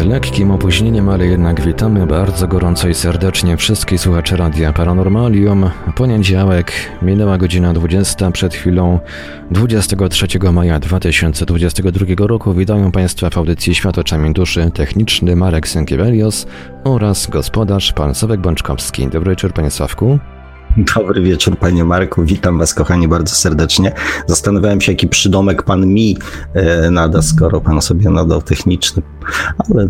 Z lekkim opóźnieniem, ale jednak witamy bardzo gorąco i serdecznie wszystkich słuchaczy Radia Paranormalium. Poniedziałek, minęła godzina 20, przed chwilą 23 maja 2022 roku. Witają Państwa w audycji Świat oczami duszy techniczny Marek Sękiewelios oraz gospodarz pan Sławek Bączkowski. Dobry wieczór Panie Sławku. Dobry wieczór, panie Marku. Witam was, kochani, bardzo serdecznie. Zastanawiałem się, jaki przydomek pan mi e, nada, skoro pan sobie nadał techniczny, ale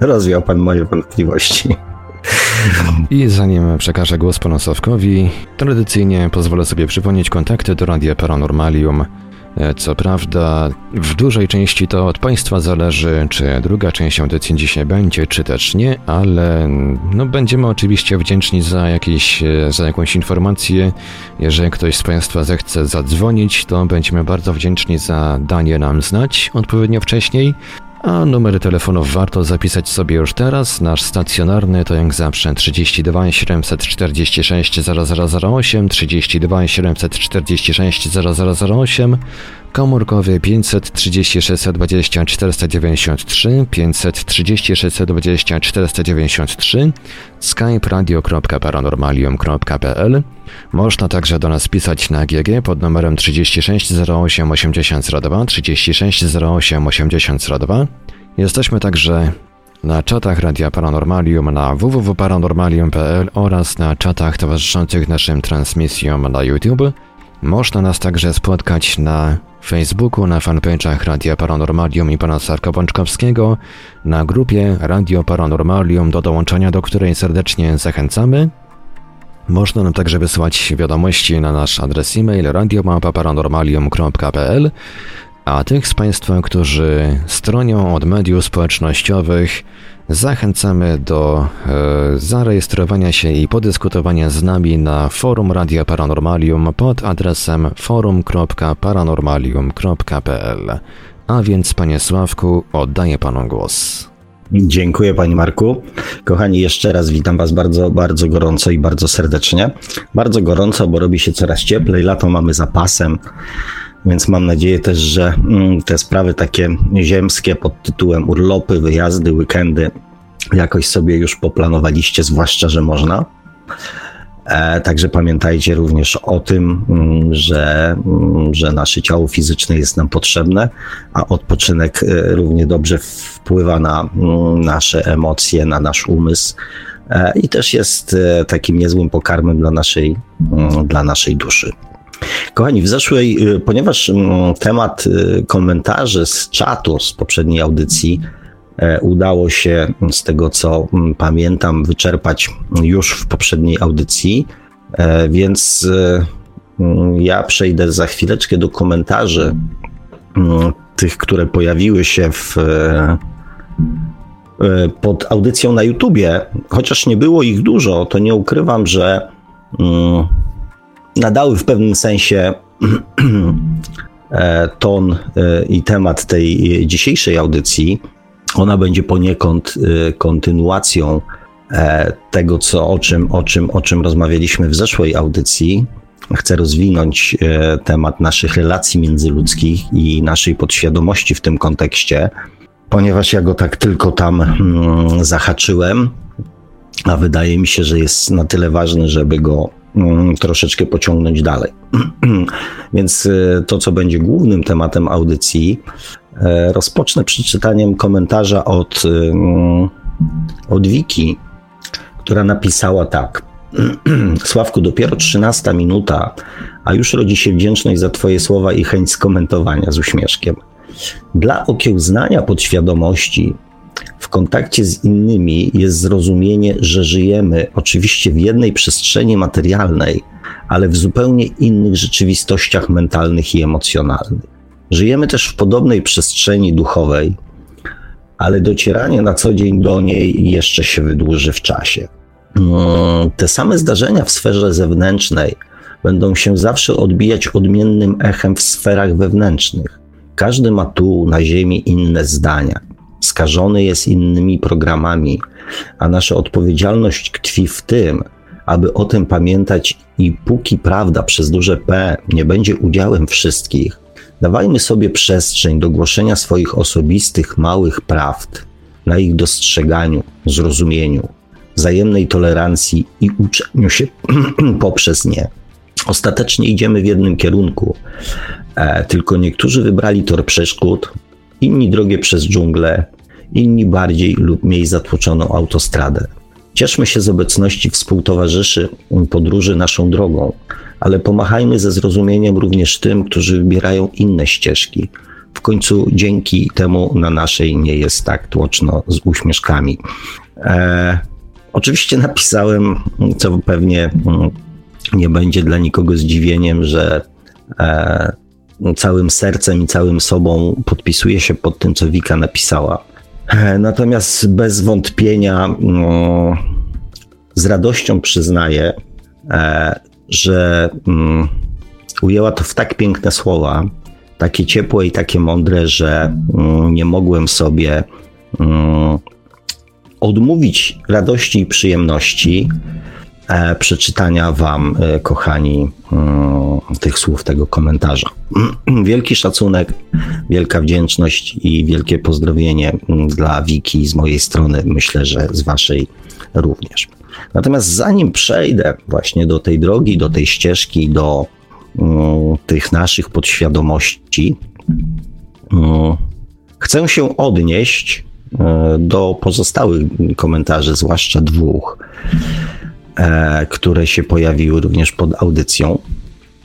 rozwiał pan moje wątpliwości. I zanim przekażę głos panu Sławkowi, tradycyjnie pozwolę sobie przypomnieć kontakty do Radia Paranormalium. E, Co prawda, w dużej części to od Państwa zależy, czy druga część audycji dzisiaj będzie, czy też nie, ale no, będziemy oczywiście wdzięczni za, jakieś, e, za jakąś informację. Jeżeli ktoś z Państwa zechce zadzwonić, to będziemy bardzo wdzięczni za danie nam znać odpowiednio wcześniej. A numery telefonów warto zapisać sobie już teraz. Nasz stacjonarny to jak zawsze 32 746 0008, 32 746 0008, komórkowy 536 20 493, 536 20 493, skype radio.paranormalium.pl. Można także do nas pisać na GG pod numerem 36 08 8002, 36 08 8002. Jesteśmy także na czatach Radia Paranormalium na www.paranormalium.pl oraz na czatach towarzyszących naszym transmisjom na YouTube. Można nas także spotkać na Facebooku, na fanpage'ach Radia Paranormalium i pana Sarka Bączkowskiego, na grupie Radio Paranormalium, do dołączenia do której serdecznie zachęcamy. Można nam także wysyłać wiadomości na nasz adres e-mail radiomapa.paranormalium.pl a tych z Państwa, którzy stronią od mediów społecznościowych, zachęcamy do e, zarejestrowania się i podyskutowania z nami na forum Radia Paranormalium pod adresem forum.paranormalium.pl. A więc, Panie Sławku, oddaję Panu głos. Dziękuję Panie Marku. Kochani, jeszcze raz witam Was bardzo, bardzo gorąco i bardzo serdecznie. Bardzo gorąco, bo robi się coraz cieplej, lato mamy za pasem. Więc mam nadzieję też, że mm, te sprawy takie ziemskie pod tytułem urlopy, wyjazdy, weekendy jakoś sobie już poplanowaliście, zwłaszcza, że można. E, także pamiętajcie również o tym, mm, że, mm, że nasze ciało fizyczne jest nam potrzebne, a odpoczynek e, równie dobrze wpływa na nasze emocje, na nasz umysł e, i też jest takim niezłym pokarmem dla naszej, dla naszej duszy. Kochani, w zeszłej, y, ponieważ mm, temat y, komentarzy z czatu z poprzedniej audycji e, udało się, z tego co mm, pamiętam, wyczerpać już w poprzedniej audycji, e, więc y, mm, ja przejdę za chwileczkę do komentarzy tych, które pojawiły się w, e, pod audycją na YouTubie. Chociaż nie było ich dużo, to nie ukrywam, że nadały w pewnym sensie e, ton e, i temat tej dzisiejszej audycji. Ona będzie poniekąd e, kontynuacją tego, co, o, czym, o, czym, o czym rozmawialiśmy w zeszłej audycji. Chcę rozwinąć temat naszych relacji międzyludzkich i naszej podświadomości w tym kontekście, ponieważ ja go tak tylko tam mm, zahaczyłem, a wydaje mi się, że jest na tyle ważny, żeby go troszeczkę pociągnąć dalej. Więc y, to, co będzie głównym tematem audycji, e, rozpocznę przeczytaniem komentarza od, y, mm, od Wiki, która napisała tak. Sławku, dopiero 13 minuta, a już rodzi się wdzięczność za Twoje słowa i chęć skomentowania z uśmieszkiem. Dla okiełznania podświadomości w kontakcie z innymi jest zrozumienie, że żyjemy oczywiście w jednej przestrzeni materialnej, ale w zupełnie innych rzeczywistościach mentalnych i emocjonalnych. Żyjemy też w podobnej przestrzeni duchowej, ale docieranie na co dzień do niej jeszcze się wydłuży w czasie. Mm, te same zdarzenia w sferze zewnętrznej będą się zawsze odbijać odmiennym echem w sferach wewnętrznych. Każdy ma tu na Ziemi inne zdania skażony jest innymi programami, a nasza odpowiedzialność tkwi w tym, aby o tym pamiętać i póki prawda przez duże P nie będzie udziałem wszystkich, dawajmy sobie przestrzeń do głoszenia swoich osobistych małych prawd, na ich dostrzeganiu, zrozumieniu, wzajemnej tolerancji i uczeniu się poprzez nie. Ostatecznie idziemy w jednym kierunku, e, tylko niektórzy wybrali tor przeszkód, inni drogę przez dżunglę, inni bardziej lub mniej zatłoczoną autostradę. Cieszmy się z obecności współtowarzyszy podróży naszą drogą, ale pomachajmy ze zrozumieniem również tym, którzy wybierają inne ścieżki. W końcu dzięki temu na naszej nie jest tak tłoczno z uśmieszkami. E, oczywiście napisałem, co pewnie nie będzie dla nikogo zdziwieniem, że e, całym sercem i całym sobą podpisuję się pod tym, co Wika napisała. E, natomiast bez wątpienia no, z radością przyznaję, e, że mm, ujęła to w tak piękne słowa, takie ciepłe i takie mądre, że mm, nie mogłem sobie mm, odmówić radości i przyjemności przeczytania Wam, e, kochani, mm, tych słów, tego komentarza. Wielki szacunek, wielka wdzięczność i wielkie pozdrowienie mm, dla Wiki z mojej strony, myślę, że z Waszej również. Natomiast zanim przejdę właśnie do tej drogi, do tej ścieżki, do mm, tych naszych podświadomości, chcę się odnieść E, do pozostałych komentarzy, zwłaszcza dwóch, e, które się pojawiły również pod audycją.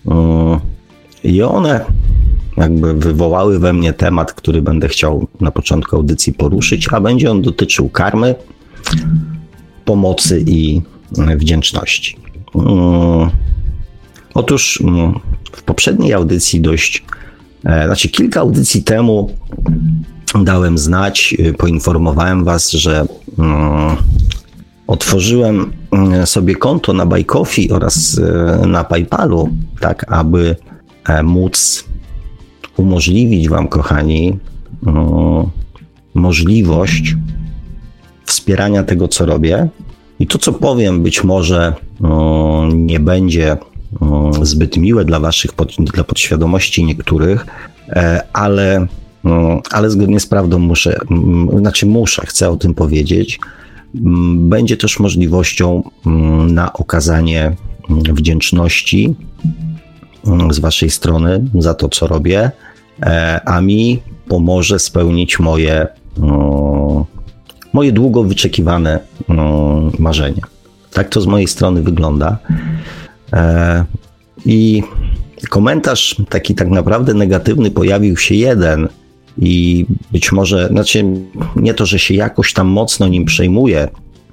E, I one jakby wywołały we mnie temat, który będę chciał na początku audycji poruszyć, a będzie on dotyczył karmy, pomocy i wdzięczności. Otóż w poprzedniej audycji dość, znaczy kilka audycji temu dałem znać, poinformowałem Was, że mm, otworzyłem mm, sobie konto na Bajkofi oraz y, na PayPalu, tak aby e, móc umożliwić Wam, kochani, mm, możliwość wspierania tego, co robię. I to, co powiem, być może nie będzie zbyt miłe dla Waszych, dla podświadomości niektórych, e, ale ale zgodnie z prawdą muszę, znaczy muszę, chcę o tym powiedzieć. Będzie też możliwością na okazanie wdzięczności z Waszej strony za to, co robię, e, a mi pomoże spełnić moje, moje długo wyczekiwane marzenia. Tak to z mojej strony wygląda. E, I komentarz taki tak naprawdę negatywny pojawił się jeden i być może, znaczy nie to, że się jakoś tam mocno nim przejmuje,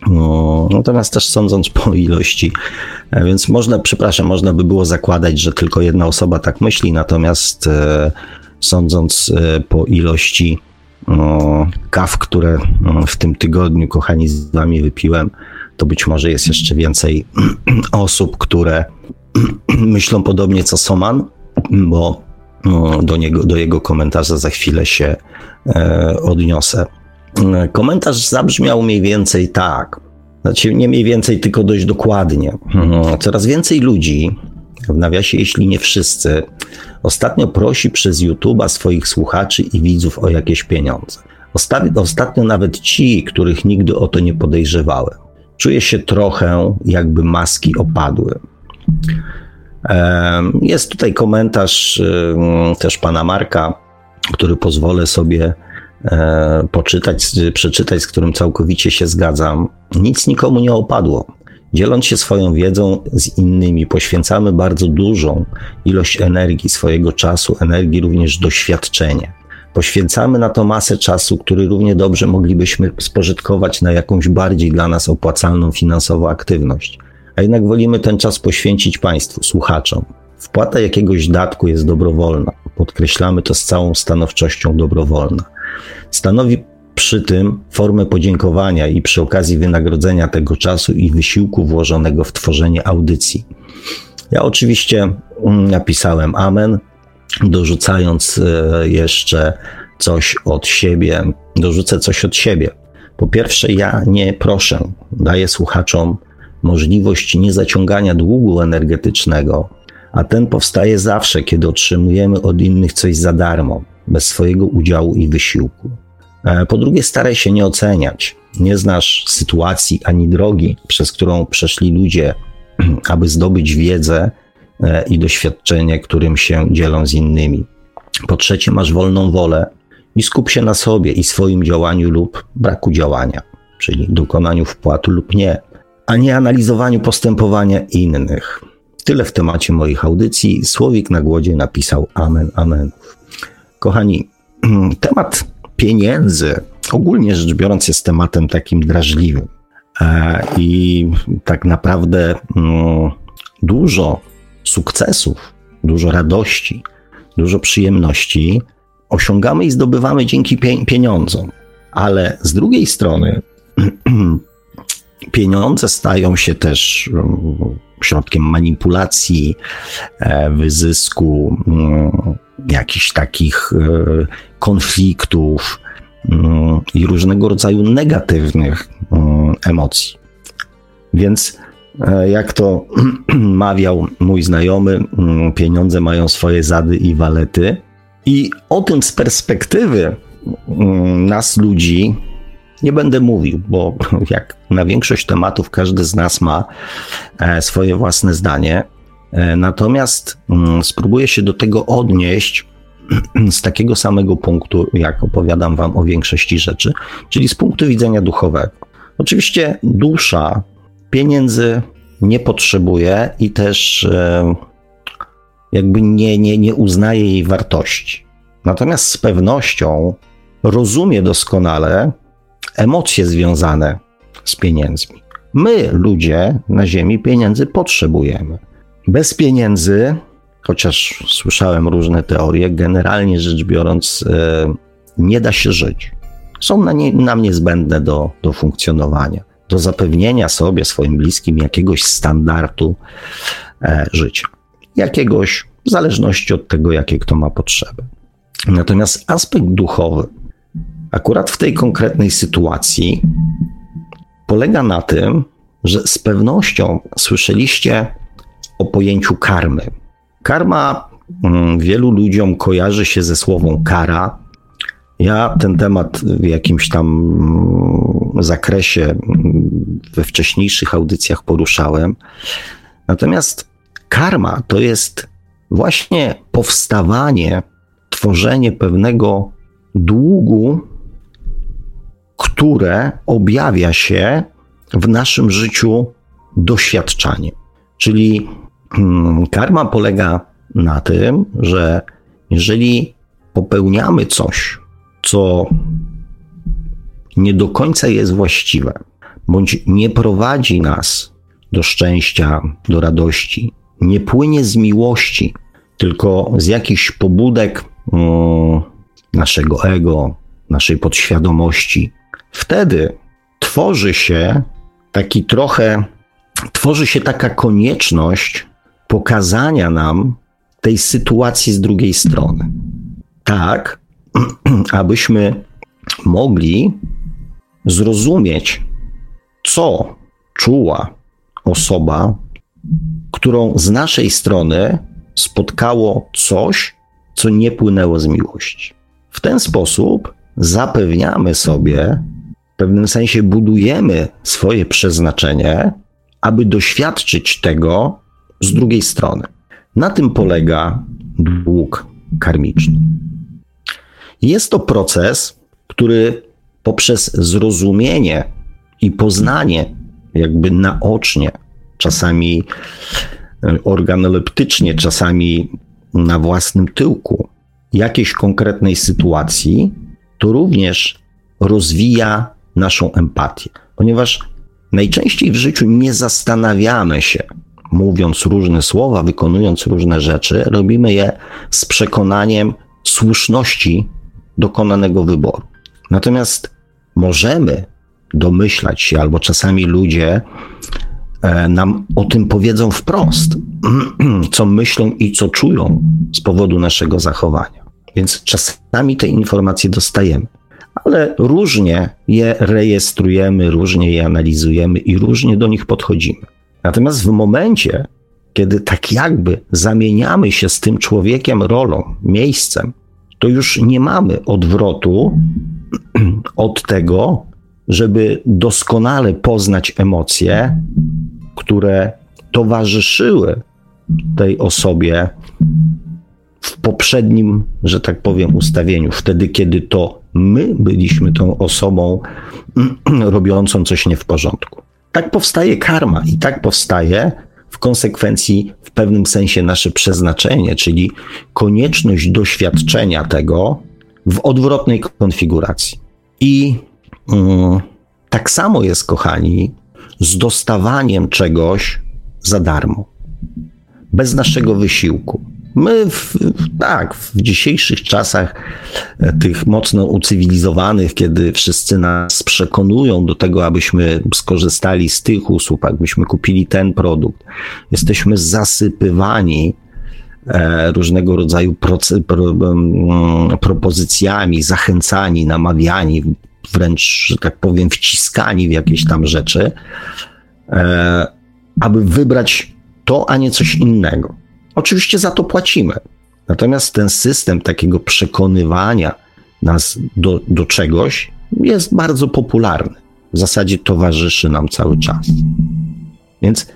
no, natomiast też sądząc po ilości, e, więc można, przepraszam, można by było zakładać, że tylko jedna osoba tak myśli, natomiast e, sądząc e, po ilości no, kaw, które no, w tym tygodniu, kochani, z wami wypiłem, to być może jest jeszcze więcej osób, które myślą podobnie co Soman, bo do, niego, do jego komentarza za chwilę się e, odniosę. Komentarz zabrzmiał mniej więcej tak. Znaczy, nie mniej więcej, tylko dość dokładnie. Mhm. Coraz więcej ludzi, w nawiasie, jeśli nie wszyscy, ostatnio prosi przez YouTube'a swoich słuchaczy i widzów o jakieś pieniądze. Ostatnio nawet ci, których nigdy o to nie podejrzewałem. Czuję się trochę, jakby maski opadły. Jest tutaj komentarz też pana Marka, który pozwolę sobie e, poczytać, przeczytać, z którym całkowicie się zgadzam. Nic nikomu nie opadło. Dzieląc się swoją wiedzą z innymi, poświęcamy bardzo dużą ilość energii, swojego czasu, energii również doświadczenie. Poświęcamy na to masę czasu, który równie dobrze moglibyśmy spożytkować na jakąś bardziej dla nas opłacalną finansowo aktywność a jednak wolimy ten czas poświęcić Państwu, słuchaczom. Wpłata jakiegoś datku jest dobrowolna. Podkreślamy to z całą stanowczością dobrowolna. Stanowi przy tym formę podziękowania i przy okazji wynagrodzenia tego czasu i wysiłku włożonego w tworzenie audycji. Ja oczywiście mm, napisałem Amen, dorzucając e, jeszcze coś od siebie, dorzucę coś od siebie. Po pierwsze, ja nie proszę, daję słuchaczom możliwość niezaciągania długu energetycznego, a ten powstaje zawsze, kiedy otrzymujemy od innych coś za darmo, bez swojego udziału i wysiłku. E, po drugie, staraj się nie oceniać. Nie znasz sytuacji ani drogi, przez którą przeszli ludzie, aby zdobyć wiedzę e, i doświadczenie, którym się dzielą z innymi. Po trzecie, masz wolną wolę i skup się na sobie i swoim działaniu lub braku działania, czyli dokonaniu wpłatu lub nie, a nie analizowaniu postępowania innych. Tyle w temacie moich audycji. Słowik na głodzie napisał Amen, Amen. Kochani, temat pieniędzy, ogólnie rzecz biorąc, jest tematem takim drażliwym. E, I tak naprawdę mm, dużo sukcesów, dużo radości, dużo przyjemności osiągamy i zdobywamy dzięki pieniądzom. Ale z drugiej strony pieniądze stają się też mm, środkiem manipulacji, e, wyzysku, mm, jakichś takich e, konfliktów mm, i różnego rodzaju negatywnych emocji. Więc e, jak to mawiał mój znajomy, pieniądze mają swoje zady i walety. I o tym z perspektywy nas ludzi nie będę mówił, bo jak na większość tematów każdy z nas ma e, swoje własne zdanie. E, natomiast mm, spróbuję się do tego odnieść z takiego samego punktu, jak opowiadam Wam o większości rzeczy, czyli z punktu widzenia duchowego. Oczywiście dusza pieniędzy nie potrzebuje i też e, jakby nie, nie, nie uznaje jej wartości. Natomiast z pewnością rozumie doskonale, emocje związane z pieniędzmi. My, ludzie na Ziemi, pieniędzy potrzebujemy. Bez pieniędzy, chociaż słyszałem różne teorie, generalnie rzecz biorąc, e, nie da się żyć. Są na nie, nam niezbędne do, do funkcjonowania, do zapewnienia sobie, swoim bliskim jakiegoś standardu e, życia. Jakiegoś, w zależności od tego, jakie kto ma potrzeby. Natomiast aspekt duchowy, akurat w tej konkretnej sytuacji polega na tym, że z pewnością słyszeliście o pojęciu karmy. Karma mm, wielu ludziom kojarzy się ze słowem kara. Ja ten temat w jakimś tam mm, zakresie mm, we wcześniejszych audycjach poruszałem. Natomiast karma to jest właśnie powstawanie, tworzenie pewnego długu które objawia się w naszym życiu doświadczaniem. Czyli hmm, karma polega na tym, że jeżeli popełniamy coś, co nie do końca jest właściwe, bądź nie prowadzi nas do szczęścia, do radości, nie płynie z miłości, tylko z jakichś pobudek um, naszego ego, naszej podświadomości, wtedy tworzy się taki trochę, tworzy się taka konieczność pokazania nam tej sytuacji z drugiej strony. Tak, abyśmy mogli zrozumieć, co czuła osoba, którą z naszej strony spotkało coś, co nie płynęło z miłości. W ten sposób zapewniamy sobie, w pewnym sensie budujemy swoje przeznaczenie, aby doświadczyć tego z drugiej strony. Na tym polega dług karmiczny. Jest to proces, który poprzez zrozumienie i poznanie, jakby naocznie, czasami organoleptycznie, czasami na własnym tyłku, jakiejś konkretnej sytuacji, to również rozwija naszą empatię, ponieważ najczęściej w życiu nie zastanawiamy się, mówiąc różne słowa, wykonując różne rzeczy, robimy je z przekonaniem słuszności dokonanego wyboru. Natomiast możemy domyślać się, albo czasami ludzie e, nam o tym powiedzą wprost, co myślą i co czują z powodu naszego zachowania. Więc czasami te informacje dostajemy, ale różnie je rejestrujemy, różnie je analizujemy i różnie do nich podchodzimy. Natomiast w momencie, kiedy tak jakby zamieniamy się z tym człowiekiem rolą, miejscem, to już nie mamy odwrotu od tego, żeby doskonale poznać emocje, które towarzyszyły tej osobie w poprzednim, że tak powiem, ustawieniu, wtedy, kiedy to my byliśmy tą osobą robiącą coś nie w porządku. Tak powstaje karma i tak powstaje w konsekwencji w pewnym sensie nasze przeznaczenie, czyli konieczność doświadczenia tego w odwrotnej konfiguracji. I mm, tak samo jest, kochani, z dostawaniem czegoś za darmo, bez naszego wysiłku. My, w, tak, w dzisiejszych czasach, e, tych mocno ucywilizowanych, kiedy wszyscy nas przekonują do tego, abyśmy skorzystali z tych usług, abyśmy kupili ten produkt, jesteśmy zasypywani e, różnego rodzaju proce, pro, mm, propozycjami, zachęcani, namawiani, wręcz, że tak powiem, wciskani w jakieś tam rzeczy, e, aby wybrać to, a nie coś innego. Oczywiście za to płacimy. Natomiast ten system takiego przekonywania nas do, do czegoś jest bardzo popularny. W zasadzie towarzyszy nam cały czas. Więc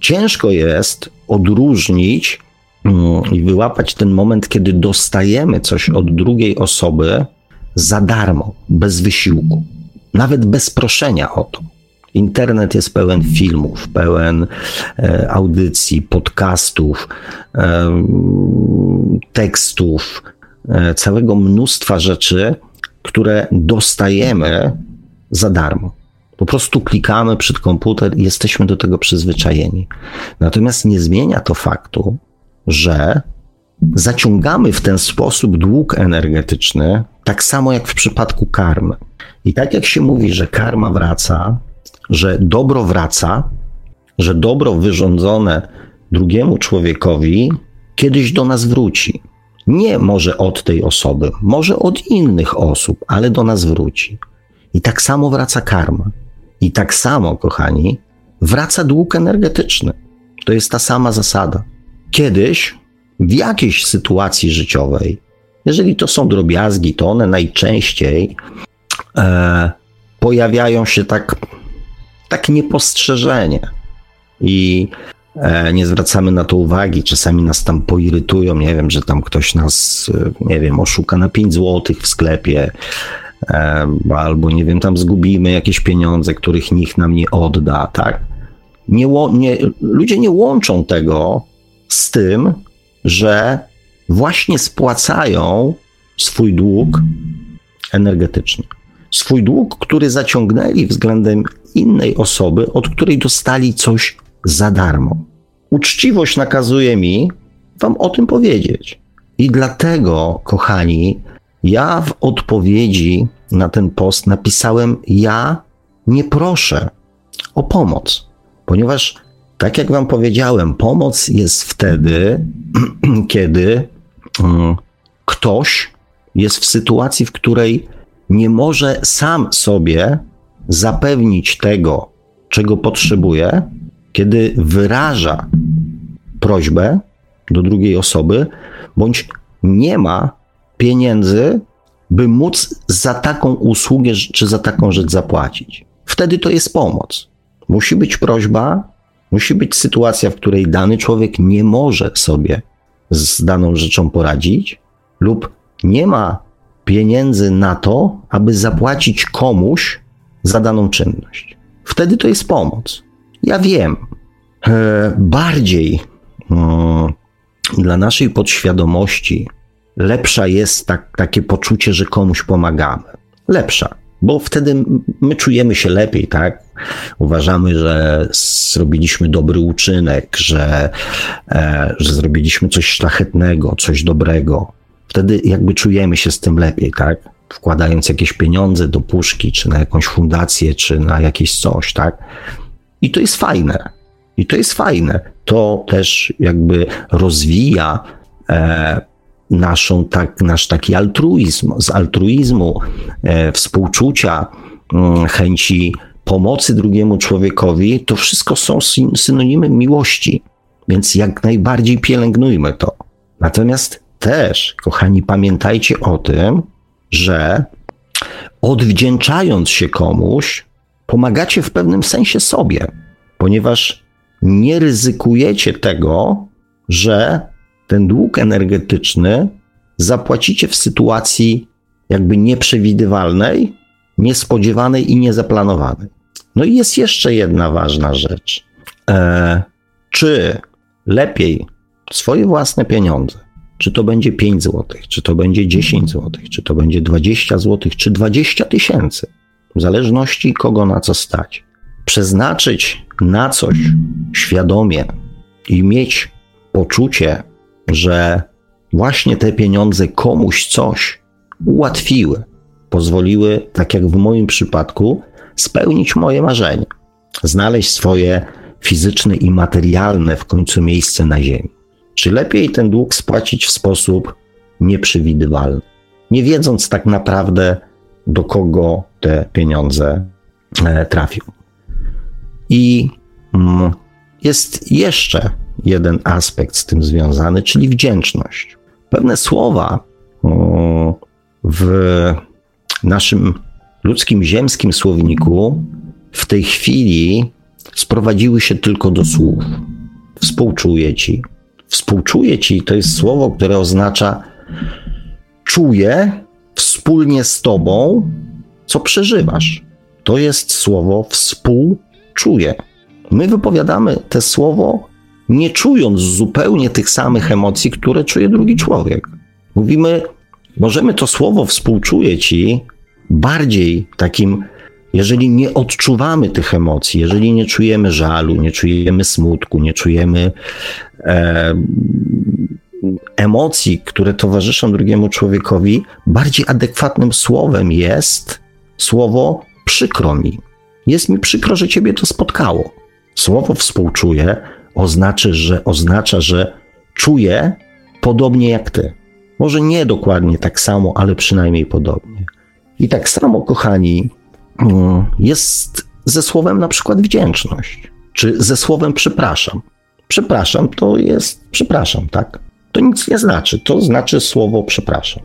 ciężko jest odróżnić mm, i wyłapać ten moment, kiedy dostajemy coś od drugiej osoby za darmo, bez wysiłku, nawet bez proszenia o to. Internet jest pełen filmów, pełen e, audycji, podcastów, e, tekstów, e, całego mnóstwa rzeczy, które dostajemy za darmo. Po prostu klikamy przed komputer i jesteśmy do tego przyzwyczajeni. Natomiast nie zmienia to faktu, że zaciągamy w ten sposób dług energetyczny, tak samo jak w przypadku karmy. I tak jak się mówi, że karma wraca, że dobro wraca, że dobro wyrządzone drugiemu człowiekowi kiedyś do nas wróci. Nie może od tej osoby, może od innych osób, ale do nas wróci. I tak samo wraca karma. I tak samo, kochani, wraca dług energetyczny. To jest ta sama zasada. Kiedyś, w jakiejś sytuacji życiowej, jeżeli to są drobiazgi, to one najczęściej e, pojawiają się tak tak niepostrzeżenie. I e, nie zwracamy na to uwagi. Czasami nas tam poirytują, nie wiem, że tam ktoś nas, e, nie wiem, oszuka na 5 złotych w sklepie, e, albo nie wiem, tam zgubimy jakieś pieniądze, których nikt nam nie odda, tak? Nie, nie, ludzie nie łączą tego z tym, że właśnie spłacają swój dług energetyczny. Swój dług, który zaciągnęli względem innej osoby, od której dostali coś za darmo. Uczciwość nakazuje mi Wam o tym powiedzieć. I dlatego, kochani, ja w odpowiedzi na ten post napisałem: Ja nie proszę o pomoc, ponieważ, tak jak Wam powiedziałem, pomoc jest wtedy, kiedy um, ktoś jest w sytuacji, w której nie może sam sobie zapewnić tego, czego potrzebuje, kiedy wyraża prośbę do drugiej osoby, bądź nie ma pieniędzy, by móc za taką usługę czy za taką rzecz zapłacić. Wtedy to jest pomoc. Musi być prośba, musi być sytuacja, w której dany człowiek nie może sobie z daną rzeczą poradzić, lub nie ma pieniędzy na to, aby zapłacić komuś za daną czynność. Wtedy to jest pomoc. Ja wiem, e, bardziej mm, dla naszej podświadomości lepsza jest tak, takie poczucie, że komuś pomagamy. Lepsza, bo wtedy my czujemy się lepiej, tak? Uważamy, że zrobiliśmy dobry uczynek, że, e, że zrobiliśmy coś szlachetnego, coś dobrego. Wtedy jakby czujemy się z tym lepiej, tak? wkładając jakieś pieniądze do puszki, czy na jakąś fundację, czy na jakieś coś, tak? I to jest fajne. I to jest fajne. To też jakby rozwija e, naszą, tak, nasz taki altruizm, z altruizmu, e, współczucia, mm, chęci pomocy drugiemu człowiekowi, to wszystko są synonimy miłości. Więc jak najbardziej pielęgnujmy to. Natomiast też, kochani, pamiętajcie o tym, że odwdzięczając się komuś, pomagacie w pewnym sensie sobie, ponieważ nie ryzykujecie tego, że ten dług energetyczny zapłacicie w sytuacji jakby nieprzewidywalnej, niespodziewanej i niezaplanowanej. No i jest jeszcze jedna ważna rzecz. E, czy lepiej swoje własne pieniądze, czy to będzie 5 zł, czy to będzie 10 zł, czy to będzie 20 zł, czy 20 tysięcy, w zależności kogo na co stać, przeznaczyć na coś świadomie i mieć poczucie, że właśnie te pieniądze komuś coś ułatwiły, pozwoliły, tak jak w moim przypadku, spełnić moje marzenie, znaleźć swoje fizyczne i materialne w końcu miejsce na Ziemi. Czy lepiej ten dług spłacić w sposób nieprzewidywalny, nie wiedząc tak naprawdę, do kogo te pieniądze e, trafią? I mm, jest jeszcze jeden aspekt z tym związany, czyli wdzięczność. Pewne słowa w naszym ludzkim ziemskim słowniku w tej chwili sprowadziły się tylko do słów. Współczuję ci. Współczuję ci to jest słowo, które oznacza czuję wspólnie z tobą, co przeżywasz. To jest słowo współczuję. My wypowiadamy te słowo nie czując zupełnie tych samych emocji, które czuje drugi człowiek. Mówimy, możemy to słowo współczuję ci bardziej takim, jeżeli nie odczuwamy tych emocji, jeżeli nie czujemy żalu, nie czujemy smutku, nie czujemy e, emocji, które towarzyszą drugiemu człowiekowi, bardziej adekwatnym słowem jest słowo przykro mi. Jest mi przykro, że ciebie to spotkało. Słowo współczuję oznacza, że, oznacza, że czuję podobnie jak ty. Może nie dokładnie tak samo, ale przynajmniej podobnie. I tak samo, kochani, jest ze słowem na przykład wdzięczność, czy ze słowem przepraszam. Przepraszam to jest przepraszam, tak? To nic nie znaczy, to znaczy słowo przepraszam.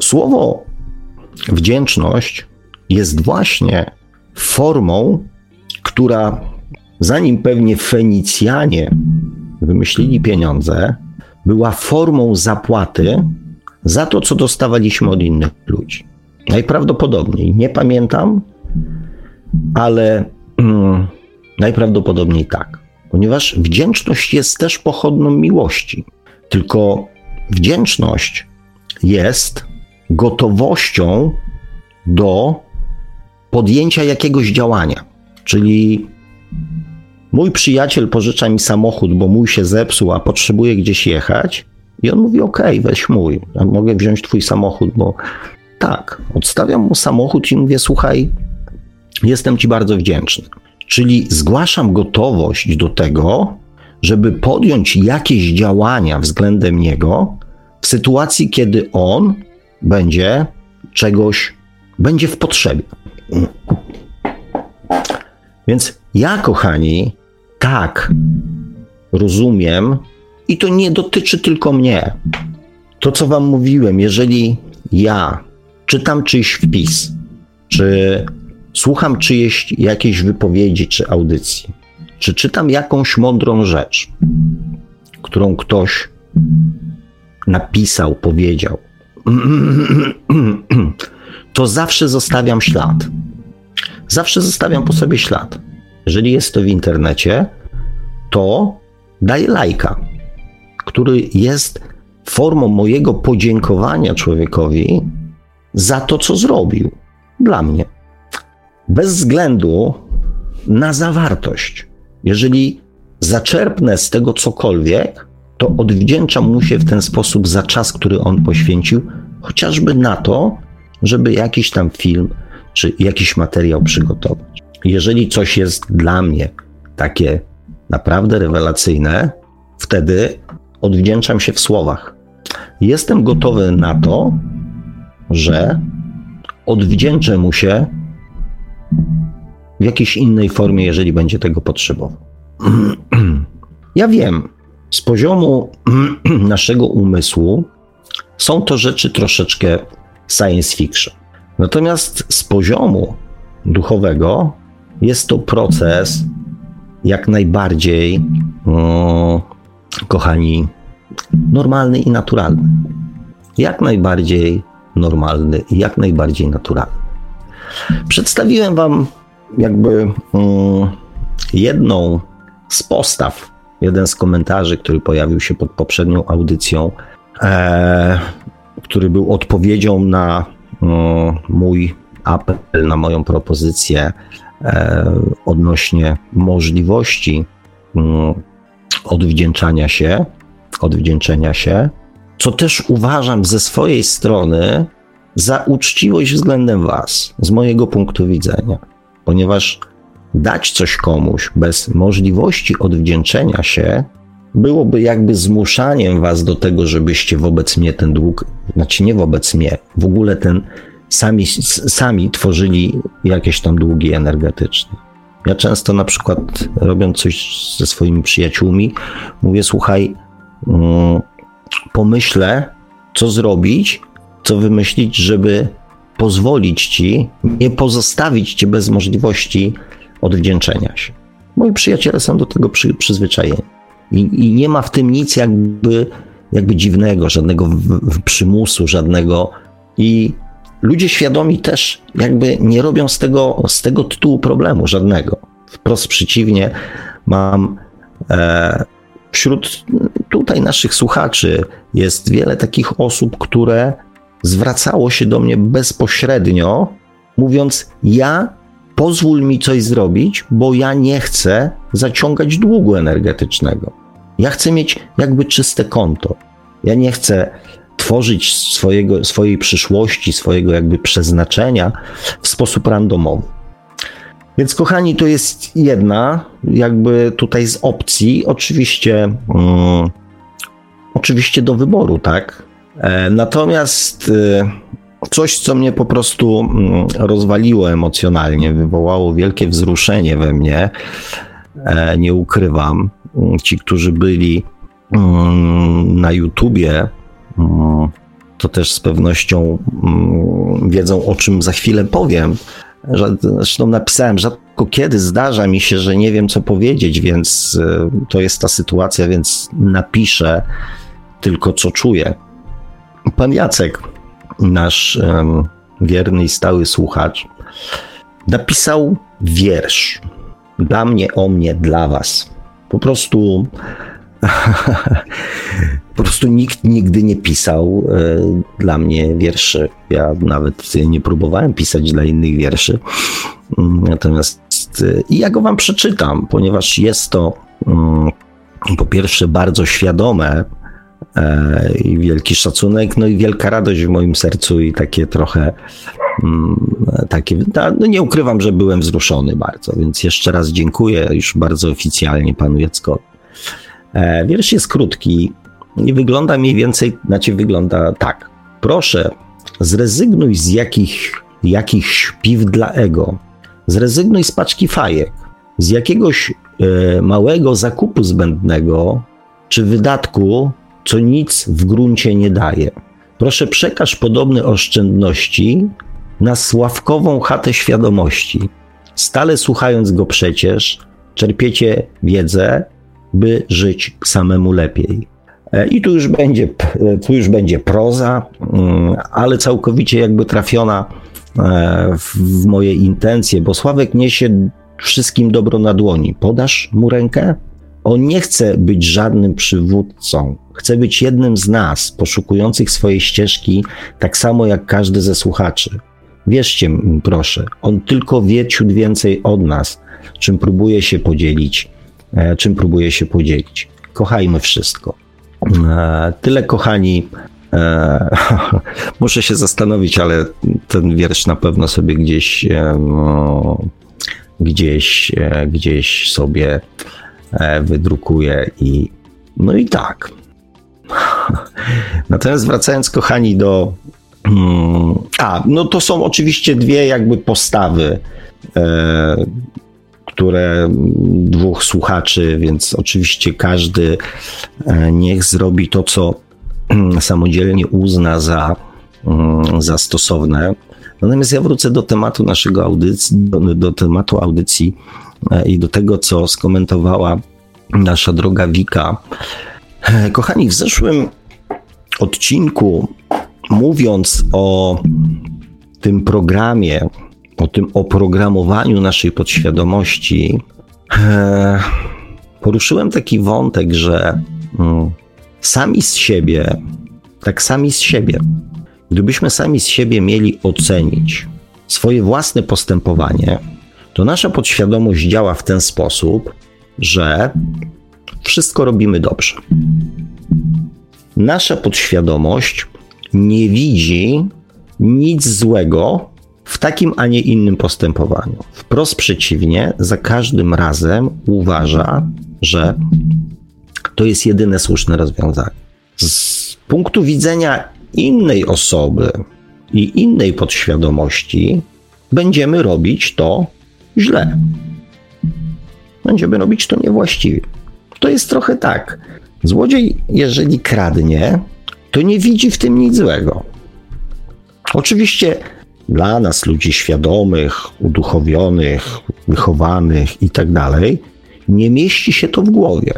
Słowo wdzięczność jest właśnie formą, która zanim pewnie Fenicjanie wymyślili pieniądze, była formą zapłaty za to, co dostawaliśmy od innych ludzi. Najprawdopodobniej, nie pamiętam, ale mm, najprawdopodobniej tak, ponieważ wdzięczność jest też pochodną miłości. Tylko wdzięczność jest gotowością do podjęcia jakiegoś działania. Czyli Mój przyjaciel pożycza mi samochód, bo mój się zepsuł, a potrzebuje gdzieś jechać. I on mówi: OK, weź mój, ja mogę wziąć twój samochód, bo tak, odstawiam mu samochód i mówię: Słuchaj, jestem ci bardzo wdzięczny. Czyli zgłaszam gotowość do tego, żeby podjąć jakieś działania względem niego w sytuacji, kiedy on będzie czegoś, będzie w potrzebie. Więc ja, kochani, tak, rozumiem, i to nie dotyczy tylko mnie. To, co Wam mówiłem, jeżeli ja czytam czyjś wpis, czy słucham czyjeś jakiejś wypowiedzi czy audycji, czy czytam jakąś mądrą rzecz, którą ktoś napisał, powiedział, to zawsze zostawiam ślad. Zawsze zostawiam po sobie ślad. Jeżeli jest to w internecie, to daję lajka, który jest formą mojego podziękowania człowiekowi za to, co zrobił dla mnie. Bez względu na zawartość. Jeżeli zaczerpnę z tego cokolwiek, to odwdzięczam mu się w ten sposób za czas, który on poświęcił, chociażby na to, żeby jakiś tam film czy jakiś materiał przygotować. Jeżeli coś jest dla mnie takie naprawdę rewelacyjne, wtedy odwdzięczam się w słowach. jestem gotowy na to, że odwdzięczę mu się w jakiejś innej formie, jeżeli będzie tego potrzebował. Ja wiem, z poziomu naszego umysłu są to rzeczy troszeczkę science fiction. Natomiast z poziomu duchowego jest to proces jak najbardziej, kochani, normalny i naturalny. Jak najbardziej normalny i jak najbardziej naturalny. Przedstawiłem Wam jakby um, jedną z postaw, jeden z komentarzy, który pojawił się pod poprzednią audycją, e, który był odpowiedzią na um, mój apel, na moją propozycję e, odnośnie możliwości um, odwdzięczania się, odwdzięczenia się, co też uważam ze swojej strony za uczciwość względem Was, z mojego punktu widzenia, ponieważ dać coś komuś bez możliwości odwdzięczenia się byłoby jakby zmuszaniem Was do tego, żebyście wobec mnie ten dług, znaczy nie wobec mnie, w ogóle ten sami, sami tworzyli jakieś tam długi energetyczne. Ja często na przykład robiąc coś ze swoimi przyjaciółmi, mówię: Słuchaj, mm, pomyślę, co zrobić, co wymyślić, żeby pozwolić ci, nie pozostawić cię bez możliwości odwdzięczenia się. Moi przyjaciele są do tego przy, przyzwyczajeni. I, I, nie ma w tym nic jakby, jakby dziwnego, żadnego w, w przymusu, żadnego. I ludzie świadomi też jakby nie robią z tego, z tego tytułu problemu żadnego. Wprost przeciwnie, mam e, wśród tutaj naszych słuchaczy jest wiele takich osób, które zwracało się do mnie bezpośrednio, mówiąc: Ja pozwól mi coś zrobić, bo ja nie chcę zaciągać długu energetycznego. Ja chcę mieć jakby czyste konto. Ja nie chcę tworzyć swojego, swojej przyszłości, swojego jakby przeznaczenia w sposób randomowy. Więc, kochani, to jest jedna, jakby tutaj z opcji, oczywiście, um, oczywiście do wyboru, tak? E, natomiast e, coś, co mnie po prostu um, rozwaliło emocjonalnie, wywołało wielkie wzruszenie we mnie, e, nie ukrywam. Ci, którzy byli um, na YouTubie, to też z pewnością wiedzą, o czym za chwilę powiem Zresztą napisałem, rzadko kiedy zdarza mi się, że nie wiem, co powiedzieć, więc e, to jest ta sytuacja, więc napiszę tylko, co czuję. Pan Jacek, nasz um, wierny i stały słuchacz, napisał wiersz. Dla mnie, o mnie, dla was. Po prostu po prostu nikt nigdy nie pisał e, dla mnie wierszy. Ja nawet nie próbowałem pisać dla innych wierszy. Mm, natomiast e, i ja go wam przeczytam, ponieważ jest to mm, po pierwsze bardzo świadome e, i wielki szacunek, no i wielka radość w moim sercu i takie trochę mm, takie, no nie ukrywam, że byłem wzruszony bardzo, więc jeszcze raz dziękuję już bardzo oficjalnie panu Jackowi. Wiersz jest krótki, i wygląda mniej więcej, znaczy wygląda tak. Proszę, zrezygnuj z jakich, jakichś piw dla ego. Zrezygnuj z paczki fajek, z jakiegoś e, małego zakupu zbędnego czy wydatku, co nic w gruncie nie daje. Proszę, przekaż podobne oszczędności na sławkową chatę świadomości. Stale słuchając go przecież, czerpiecie wiedzę, by żyć samemu lepiej. E, I tu już będzie, tu już będzie proza, mm, ale całkowicie jakby trafiona e, w moje intencje, bo Sławek niesie wszystkim dobro na dłoni. Podasz mu rękę? On nie chce być żadnym przywódcą. Chce być jednym z nas, poszukujących swojej ścieżki, tak samo jak każdy ze słuchaczy. Wierzcie mi, proszę, on tylko wie ciut więcej od nas, czym próbuje się podzielić, e, czym próbuje się podzielić. Kochajmy wszystko. E, tyle, kochani. E, muszę się zastanowić, ale ten wiersz na pewno sobie gdzieś, e, no, gdzieś, gdzieś sobie wydrukuję i no i tak. Natomiast wracając, kochani, do. Mm, a, no to są oczywiście dwie jakby postawy, które dwóch słuchaczy, więc oczywiście każdy e, niech zrobi to, co mm, samodzielnie uzna za, mm, za stosowne. Natomiast ja wrócę do tematu naszego audycji, do, do tematu audycji e, i do tego, co skomentowała nasza droga Wika. E, kochani, w zeszłym odcinku, mówiąc o tym programie, o tym oprogramowaniu naszej podświadomości, e, poruszyłem taki wątek, że mm, sami z siebie, tak sami z siebie, gdybyśmy sami z siebie mieli ocenić swoje własne postępowanie, to nasza podświadomość działa w ten sposób, że wszystko robimy dobrze. Nasza podświadomość nie widzi nic złego w takim, a nie innym postępowaniu. Wprost przeciwnie, za każdym razem uważa, że to jest jedyne słuszne rozwiązanie. Z punktu widzenia innej osoby i innej podświadomości, będziemy robić to źle. Będziemy robić to niewłaściwie. To jest trochę tak. Złodziej, jeżeli kradnie, to nie widzi w tym nic złego. Oczywiście dla nas, ludzi świadomych, uduchowionych, wychowanych i tak dalej, nie mieści się to w głowie.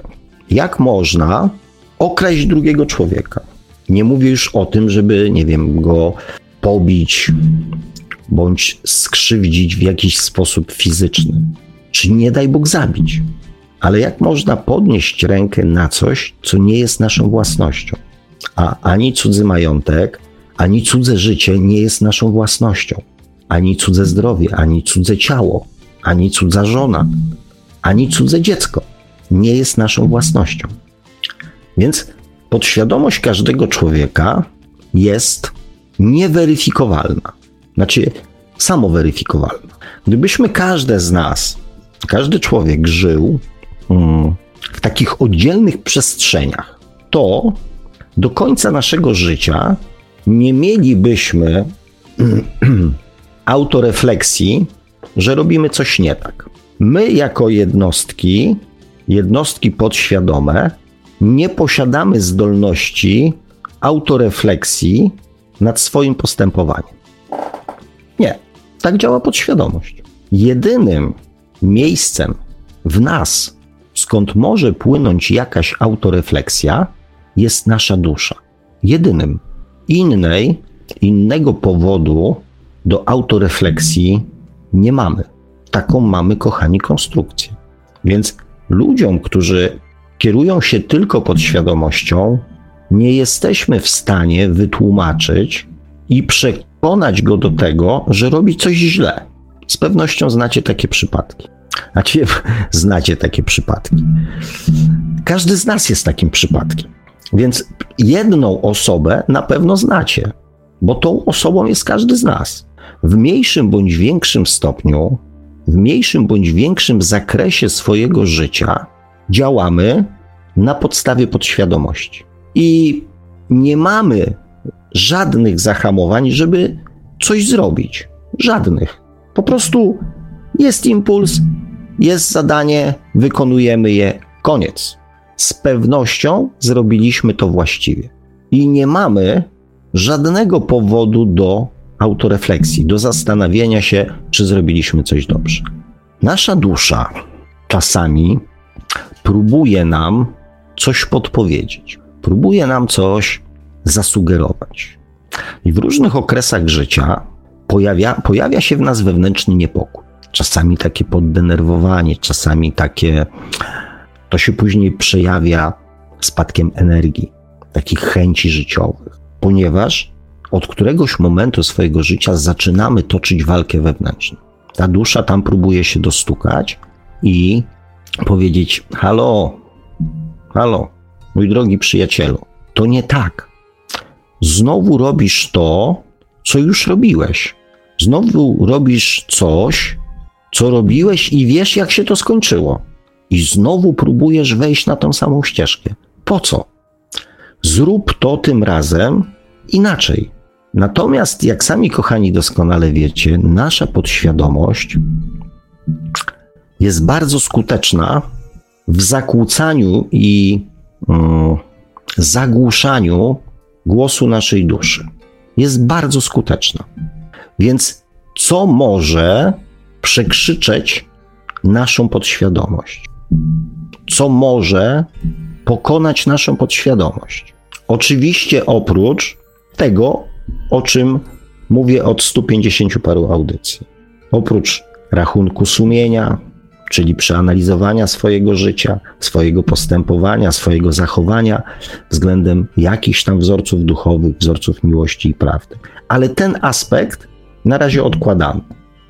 Jak można okraść drugiego człowieka? Nie mówię już o tym, żeby, nie wiem, go pobić bądź skrzywdzić w jakiś sposób fizyczny, czy nie daj Bóg zabić. Ale jak można podnieść rękę na coś, co nie jest naszą własnością? A ani cudzy majątek, ani cudze życie nie jest naszą własnością, ani cudze zdrowie, ani cudze ciało, ani cudza żona, ani cudze dziecko nie jest naszą własnością. Więc podświadomość każdego człowieka jest nieweryfikowalna, znaczy samoweryfikowalna. Gdybyśmy każde z nas, każdy człowiek żył mm, w takich oddzielnych przestrzeniach, to do końca naszego życia nie mielibyśmy autorefleksji, że robimy coś nie tak. My, jako jednostki, jednostki podświadome, nie posiadamy zdolności autorefleksji nad swoim postępowaniem. Nie, tak działa podświadomość. Jedynym miejscem w nas, skąd może płynąć jakaś autorefleksja, jest nasza dusza. Jedynym. Innej, innego powodu do autorefleksji nie mamy. Taką mamy, kochani, konstrukcję. Więc ludziom, którzy kierują się tylko podświadomością, nie jesteśmy w stanie wytłumaczyć i przekonać go do tego, że robi coś źle. Z pewnością znacie takie przypadki. Znaczy, znacie takie przypadki. Każdy z nas jest takim przypadkiem. Więc jedną osobę na pewno znacie, bo tą osobą jest każdy z nas. W mniejszym bądź większym stopniu, w mniejszym bądź większym zakresie swojego życia działamy na podstawie podświadomości. I nie mamy żadnych zahamowań, żeby coś zrobić. Żadnych. Po prostu jest impuls, jest zadanie, wykonujemy je, koniec z pewnością zrobiliśmy to właściwie. I nie mamy żadnego powodu do autorefleksji, do zastanawiania się, czy zrobiliśmy coś dobrze. Nasza dusza czasami próbuje nam coś podpowiedzieć, próbuje nam coś zasugerować. I w różnych okresach życia pojawia, pojawia się w nas wewnętrzny niepokój. Czasami takie poddenerwowanie, czasami takie to się później przejawia spadkiem energii, takich chęci życiowych, ponieważ od któregoś momentu swojego życia zaczynamy toczyć walkę wewnętrzną. Ta dusza tam próbuje się dostukać i powiedzieć: Halo, halo, mój drogi przyjacielu, to nie tak. Znowu robisz to, co już robiłeś. Znowu robisz coś, co robiłeś i wiesz, jak się to skończyło i znowu próbujesz wejść na tą samą ścieżkę. Po co? zrób to tym razem inaczej. Natomiast, jak sami kochani doskonale wiecie, nasza podświadomość jest bardzo skuteczna w zakłócaniu i mm, zagłuszaniu głosu naszej duszy. Jest bardzo skuteczna. Więc co może przekrzyczeć naszą podświadomość? Co może pokonać naszą podświadomość? Oczywiście oprócz tego, o czym mówię od 150 paru audycji. Oprócz rachunku sumienia, czyli przeanalizowania swojego życia, swojego postępowania, swojego zachowania względem jakichś tam wzorców duchowych, wzorców miłości i prawdy. Ale ten aspekt na razie odkładamy,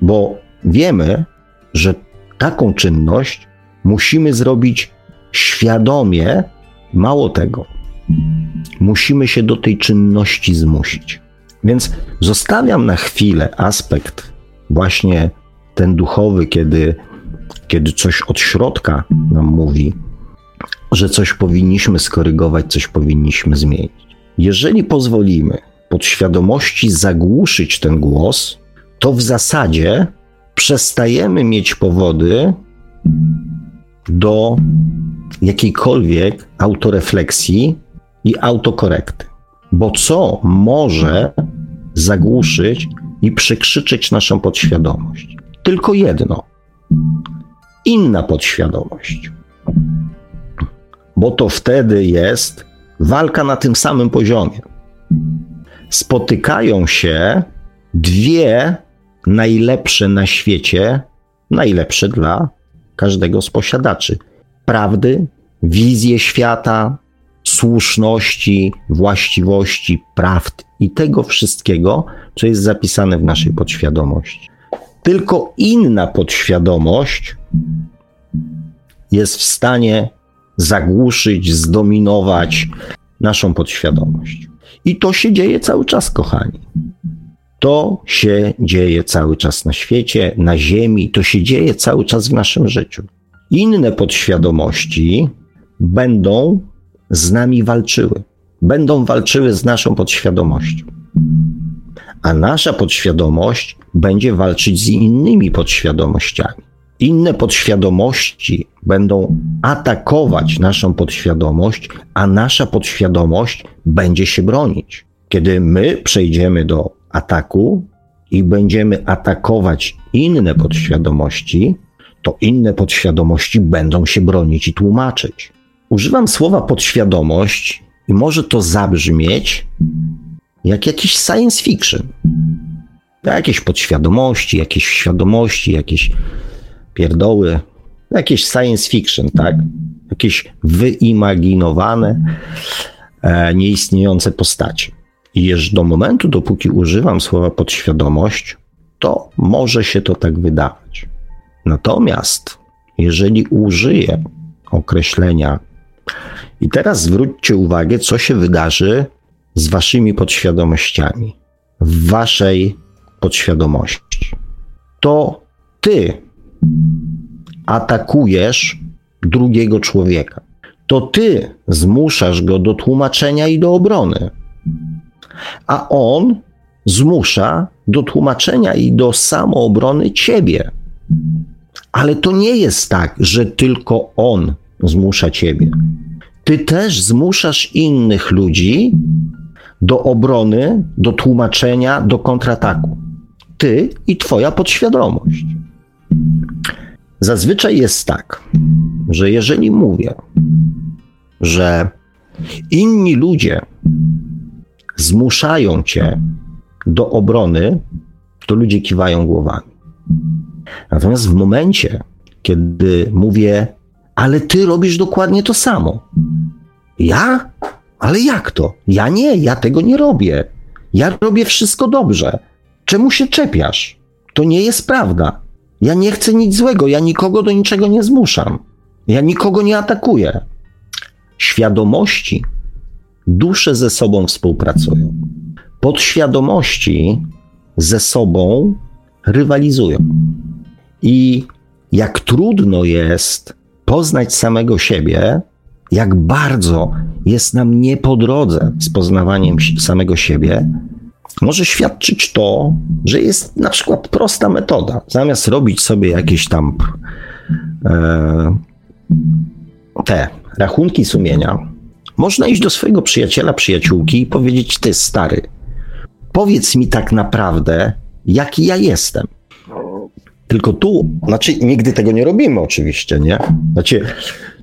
bo wiemy, że taką czynność musimy zrobić świadomie, mało tego, musimy się do tej czynności zmusić. Więc zostawiam na chwilę aspekt właśnie ten duchowy, kiedy, kiedy coś od środka nam mówi, że coś powinniśmy skorygować, coś powinniśmy zmienić. Jeżeli pozwolimy podświadomości zagłuszyć ten głos, to w zasadzie przestajemy mieć powody do jakiejkolwiek autorefleksji i autokorekty. Bo co może zagłuszyć i przekrzyczeć naszą podświadomość? Tylko jedno. Inna podświadomość. Bo to wtedy jest walka na tym samym poziomie. Spotykają się dwie najlepsze na świecie, najlepsze dla każdego z posiadaczy prawdy, wizję świata, słuszności, właściwości, prawd i tego wszystkiego, co jest zapisane w naszej podświadomości. Tylko inna podświadomość jest w stanie zagłuszyć, zdominować naszą podświadomość. I to się dzieje cały czas, kochani. To się dzieje cały czas na świecie, na Ziemi, to się dzieje cały czas w naszym życiu. Inne podświadomości będą z nami walczyły, będą walczyły z naszą podświadomością. A nasza podświadomość będzie walczyć z innymi podświadomościami. Inne podświadomości będą atakować naszą podświadomość, a nasza podświadomość będzie się bronić. Kiedy my przejdziemy do ataku i będziemy atakować inne podświadomości, to inne podświadomości będą się bronić i tłumaczyć. Używam słowa podświadomość i może to zabrzmieć jak jakiś science fiction. Jakieś podświadomości, jakieś świadomości, jakieś pierdoły, jakieś science fiction, tak? Jakieś wyimaginowane, e, nieistniejące postacie. I już do momentu, dopóki używam słowa podświadomość, to może się to tak wydawać. Natomiast jeżeli użyję określenia, i teraz zwróćcie uwagę, co się wydarzy z waszymi podświadomościami, w waszej podświadomości. To ty atakujesz drugiego człowieka. To ty zmuszasz go do tłumaczenia i do obrony. A on zmusza do tłumaczenia i do samoobrony ciebie. Ale to nie jest tak, że tylko on zmusza ciebie. Ty też zmuszasz innych ludzi do obrony, do tłumaczenia, do kontrataku. Ty i twoja podświadomość. Zazwyczaj jest tak, że jeżeli mówię, że inni ludzie zmuszają cię do obrony, to ludzie kiwają głowami. Natomiast w momencie, kiedy mówię, ale ty robisz dokładnie to samo. Ja? Ale jak to? Ja nie, ja tego nie robię. Ja robię wszystko dobrze. Czemu się czepiasz? To nie jest prawda. Ja nie chcę nic złego, ja nikogo do niczego nie zmuszam. Ja nikogo nie atakuję. Świadomości, dusze ze sobą współpracują. Podświadomości ze sobą rywalizują. I jak trudno jest poznać samego siebie, jak bardzo jest nam nie po drodze z poznawaniem samego siebie, może świadczyć to, że jest na przykład prosta metoda. Zamiast robić sobie jakieś tam e, te rachunki sumienia, można iść do swojego przyjaciela, przyjaciółki i powiedzieć: Ty, stary, powiedz mi tak naprawdę, jaki ja jestem. Tylko tu, znaczy nigdy tego nie robimy oczywiście, nie? Znaczy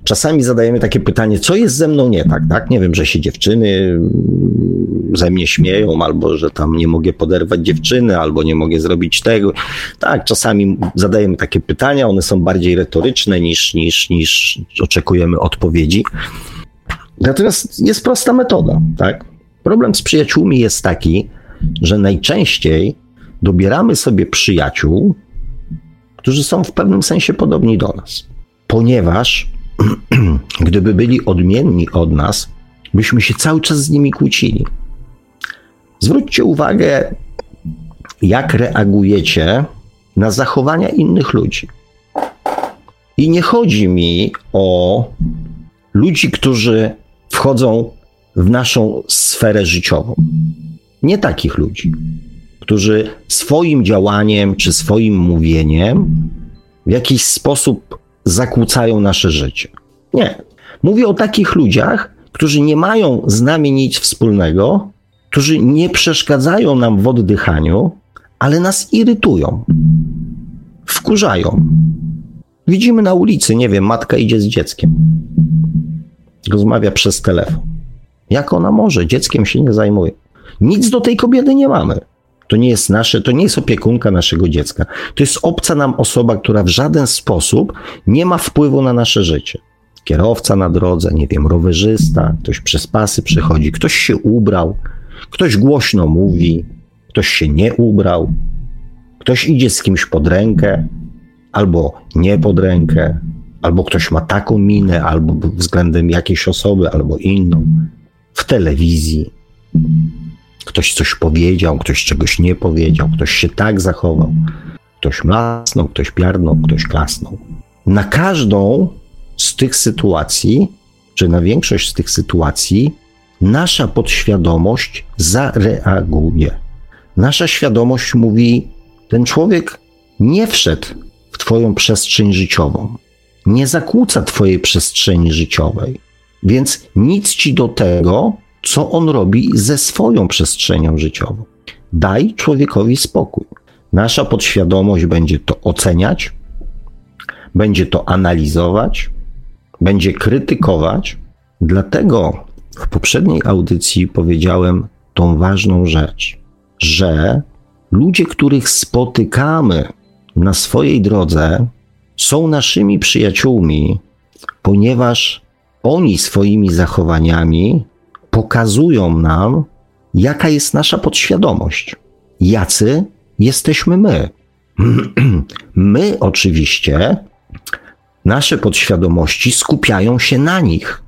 czasami zadajemy takie pytanie, co jest ze mną nie tak, tak? Nie wiem, że się dziewczyny mm, ze mnie śmieją, albo że tam nie mogę poderwać dziewczyny, albo nie mogę zrobić tego. Tak, czasami zadajemy takie pytania, one są bardziej retoryczne niż, niż, niż oczekujemy odpowiedzi. Natomiast jest prosta metoda, tak? Problem z przyjaciółmi jest taki, że najczęściej dobieramy sobie przyjaciół, którzy są w pewnym sensie podobni do nas. Ponieważ gdyby byli odmienni od nas, byśmy się cały czas z nimi kłócili. Zwróćcie uwagę, jak reagujecie na zachowania innych ludzi. I nie chodzi mi o ludzi, którzy wchodzą w naszą sferę życiową. Nie takich ludzi, którzy swoim działaniem czy swoim mówieniem w jakiś sposób zakłócają nasze życie. Nie. Mówię o takich ludziach, którzy nie mają z nami nic wspólnego, którzy nie przeszkadzają nam w oddychaniu, ale nas irytują, wkurzają. Widzimy na ulicy, nie wiem, matka idzie z dzieckiem, rozmawia przez telefon. Jak ona może? Dzieckiem się nie zajmuje. Nic do tej kobiety nie mamy. To nie jest nasze, to nie jest opiekunka naszego dziecka. To jest obca nam osoba, która w żaden sposób nie ma wpływu na nasze życie. Kierowca na drodze, nie wiem, rowerzysta, ktoś przez pasy przechodzi, ktoś się ubrał, ktoś głośno mówi, ktoś się nie ubrał, ktoś idzie z kimś pod rękę, albo nie pod rękę, albo ktoś ma taką minę, albo względem jakiejś osoby, albo inną, w telewizji. Ktoś coś powiedział, ktoś czegoś nie powiedział, ktoś się tak zachował. Ktoś mlasnął, ktoś piarnął, ktoś klasnął. Na każdą z tych sytuacji, czy na większość z tych sytuacji, nasza podświadomość zareaguje. Nasza świadomość mówi: Ten człowiek nie wszedł w Twoją przestrzeń życiową, nie zakłóca Twojej przestrzeni życiowej, więc nic ci do tego, co on robi ze swoją przestrzenią życiową. Daj człowiekowi spokój. Nasza podświadomość będzie to oceniać, będzie to analizować, będzie krytykować. Dlatego w poprzedniej audycji powiedziałem tą ważną rzecz, że ludzie, których spotykamy na swojej drodze, są naszymi przyjaciółmi, ponieważ oni swoimi zachowaniami pokazują nam, jaka jest nasza podświadomość, jacy jesteśmy my. My oczywiście, nasze podświadomości skupiają się na nich,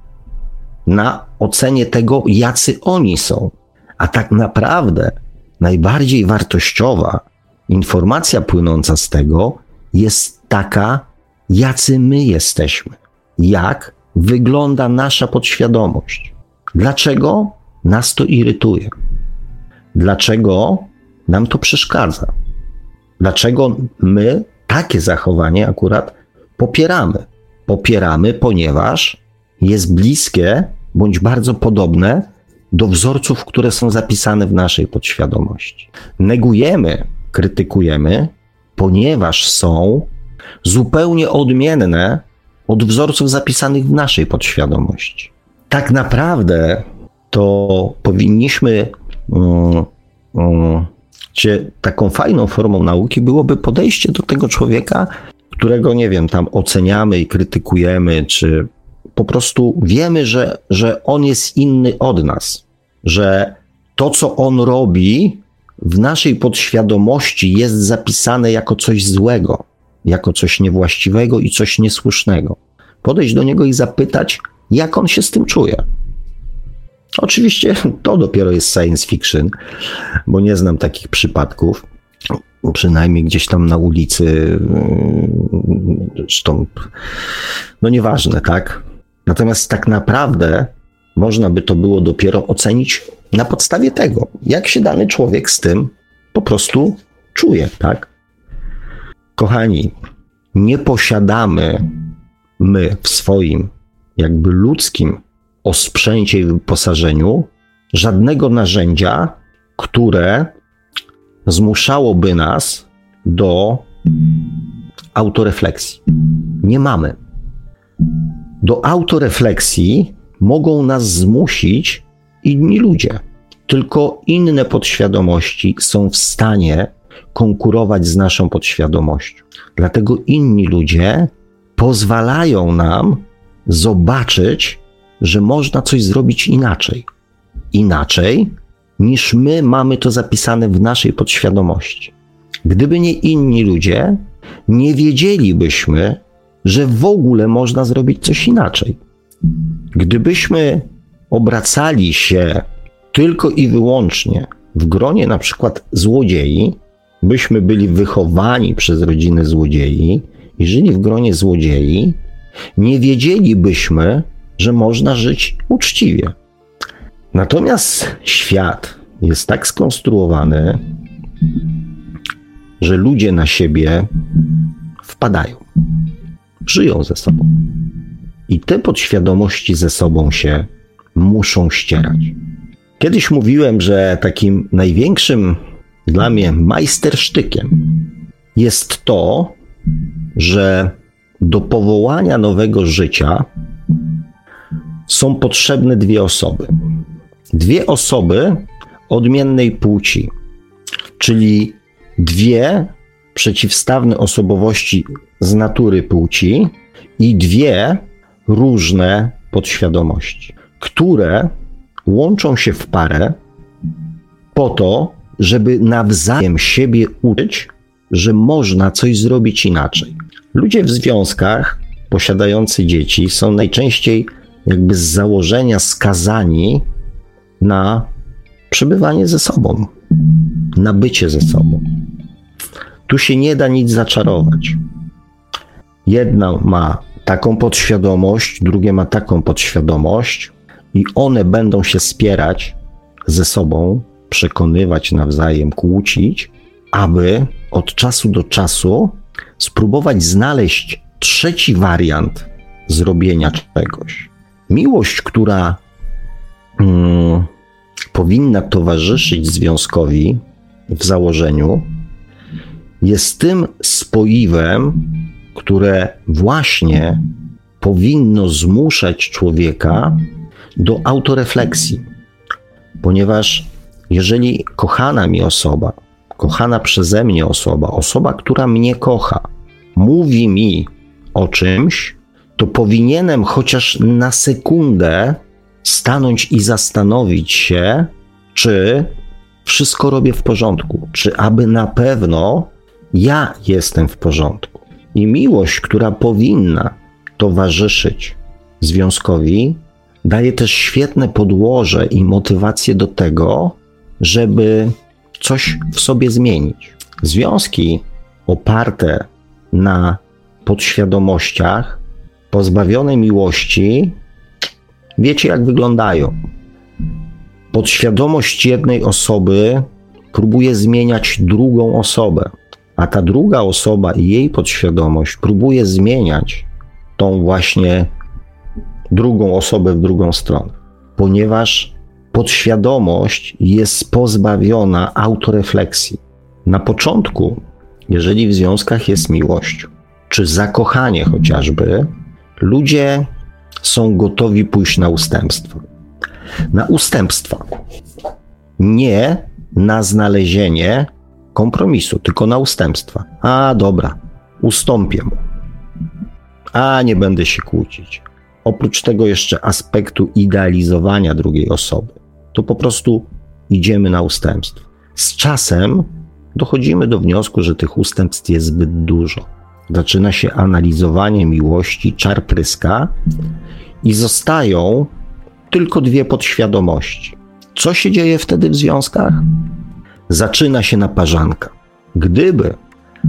na ocenie tego, jacy oni są. A tak naprawdę najbardziej wartościowa informacja płynąca z tego jest taka, jacy my jesteśmy, jak wygląda nasza podświadomość. Dlaczego nas to irytuje? Dlaczego nam to przeszkadza? Dlaczego my takie zachowanie akurat popieramy? Popieramy, ponieważ jest bliskie bądź bardzo podobne do wzorców, które są zapisane w naszej podświadomości. Negujemy, krytykujemy, ponieważ są zupełnie odmienne od wzorców zapisanych w naszej podświadomości tak naprawdę to powinniśmy. Um, um, taką fajną formą nauki byłoby podejście do tego człowieka, którego, nie wiem, tam oceniamy i krytykujemy, czy po prostu wiemy, że, że on jest inny od nas, że to, co on robi, w naszej podświadomości jest zapisane jako coś złego, jako coś niewłaściwego i coś niesłusznego. Podejść do niego i zapytać, jak on się z tym czuje. Oczywiście to dopiero jest science fiction, bo nie znam takich przypadków. Przynajmniej gdzieś tam na ulicy, zresztą, no nieważne, tak? Natomiast tak naprawdę można by to było dopiero ocenić na podstawie tego, jak się dany człowiek z tym po prostu czuje, tak? Kochani, nie posiadamy my w swoim jakby ludzkim osprzęcie i wyposażeniu żadnego narzędzia, które zmuszałoby nas do autorefleksji. Nie mamy. Do autorefleksji mogą nas zmusić inni ludzie. Tylko inne podświadomości są w stanie konkurować z naszą podświadomością. Dlatego inni ludzie pozwalają nam zobaczyć, że można coś zrobić inaczej. Inaczej niż my mamy to zapisane w naszej podświadomości. Gdyby nie inni ludzie, nie wiedzielibyśmy, że w ogóle można zrobić coś inaczej. Gdybyśmy obracali się tylko i wyłącznie w gronie na przykład złodziei, byśmy byli wychowani przez rodziny złodziei i żyli w gronie złodziei, nie wiedzielibyśmy, że można żyć uczciwie. Natomiast świat jest tak skonstruowany, że ludzie na siebie wpadają, żyją ze sobą. I te podświadomości ze sobą się muszą ścierać. Kiedyś mówiłem, że takim największym dla mnie majstersztykiem jest to, że do powołania nowego życia są potrzebne dwie osoby. Dwie osoby odmiennej płci, czyli dwie przeciwstawne osobowości z natury płci i dwie różne podświadomości, które łączą się w parę po to, żeby nawzajem siebie uczyć, że można coś zrobić inaczej. Ludzie w związkach posiadający dzieci są najczęściej jakby z założenia skazani na przebywanie ze sobą, na bycie ze sobą. Tu się nie da nic zaczarować. Jedna ma taką podświadomość, drugie ma taką podświadomość, i one będą się spierać ze sobą, przekonywać nawzajem, kłócić, aby od czasu do czasu spróbować znaleźć trzeci wariant zrobienia czegoś. Miłość, która mm, powinna towarzyszyć związkowi w założeniu, jest tym spoiwem, które właśnie powinno zmuszać człowieka do autorefleksji, ponieważ jeżeli kochana mi osoba, kochana przeze mnie osoba, osoba, która mnie kocha, mówi mi o czymś, to powinienem chociaż na sekundę stanąć i zastanowić się, czy wszystko robię w porządku, czy aby na pewno ja jestem w porządku. I miłość, która powinna towarzyszyć związkowi, daje też świetne podłoże i motywację do tego, żeby coś w sobie zmienić. Związki oparte na podświadomościach, pozbawione miłości, wiecie jak wyglądają. Podświadomość jednej osoby próbuje zmieniać drugą osobę, a ta druga osoba i jej podświadomość próbuje zmieniać tą właśnie drugą osobę w drugą stronę, ponieważ podświadomość jest pozbawiona autorefleksji. Na początku, jeżeli w związkach jest miłość, czy zakochanie chociażby, ludzie są gotowi pójść na ustępstwa. Na ustępstwa. Nie na znalezienie kompromisu, tylko na ustępstwa. A dobra, ustąpię mu. A nie będę się kłócić oprócz tego jeszcze aspektu idealizowania drugiej osoby, to po prostu idziemy na ustępstwo. Z czasem dochodzimy do wniosku, że tych ustępstw jest zbyt dużo. Zaczyna się analizowanie miłości, czar pryska i zostają tylko dwie podświadomości. Co się dzieje wtedy w związkach? Zaczyna się naparzanka. Gdyby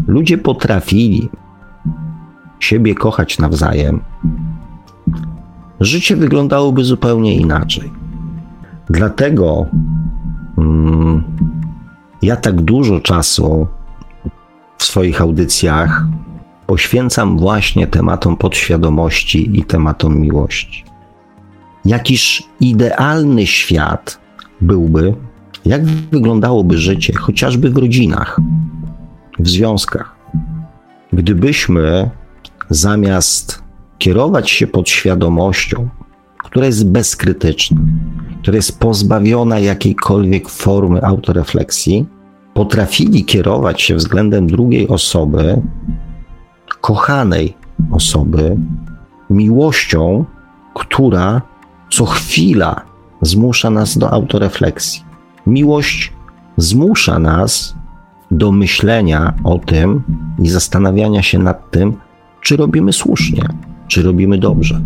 ludzie potrafili siebie kochać nawzajem, życie wyglądałoby zupełnie inaczej. Dlatego mm, ja tak dużo czasu w swoich audycjach poświęcam właśnie tematom podświadomości i tematom miłości. Jakiż idealny świat byłby, jak wyglądałoby życie, chociażby w rodzinach, w związkach, gdybyśmy zamiast kierować się podświadomością, która jest bezkrytyczna, która jest pozbawiona jakiejkolwiek formy autorefleksji, potrafili kierować się względem drugiej osoby, kochanej osoby, miłością, która co chwila zmusza nas do autorefleksji. Miłość zmusza nas do myślenia o tym i zastanawiania się nad tym, czy robimy słusznie, czy robimy dobrze,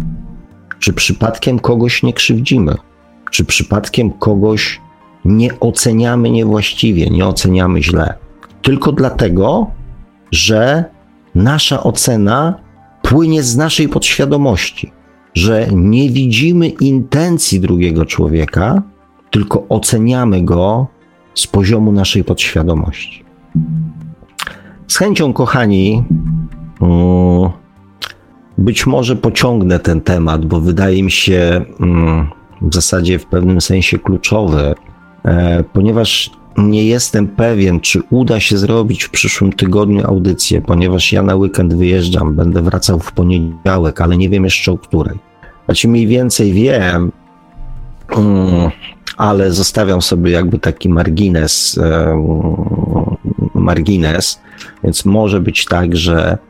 czy przypadkiem kogoś nie krzywdzimy, czy przypadkiem kogoś nie oceniamy niewłaściwie, nie oceniamy źle. Tylko dlatego, że nasza ocena płynie z naszej podświadomości, że nie widzimy intencji drugiego człowieka, tylko oceniamy go z poziomu naszej podświadomości. Z chęcią, kochani, mm, być może pociągnę ten temat, bo wydaje mi się mm, w zasadzie w pewnym sensie kluczowy, e, ponieważ nie jestem pewien, czy uda się zrobić w przyszłym tygodniu audycję, ponieważ ja na weekend wyjeżdżam, będę wracał w poniedziałek, ale nie wiem jeszcze o której. Znaczy mniej więcej wiem, mm, ale zostawiam sobie jakby taki margines, margines, więc może być tak, że, e,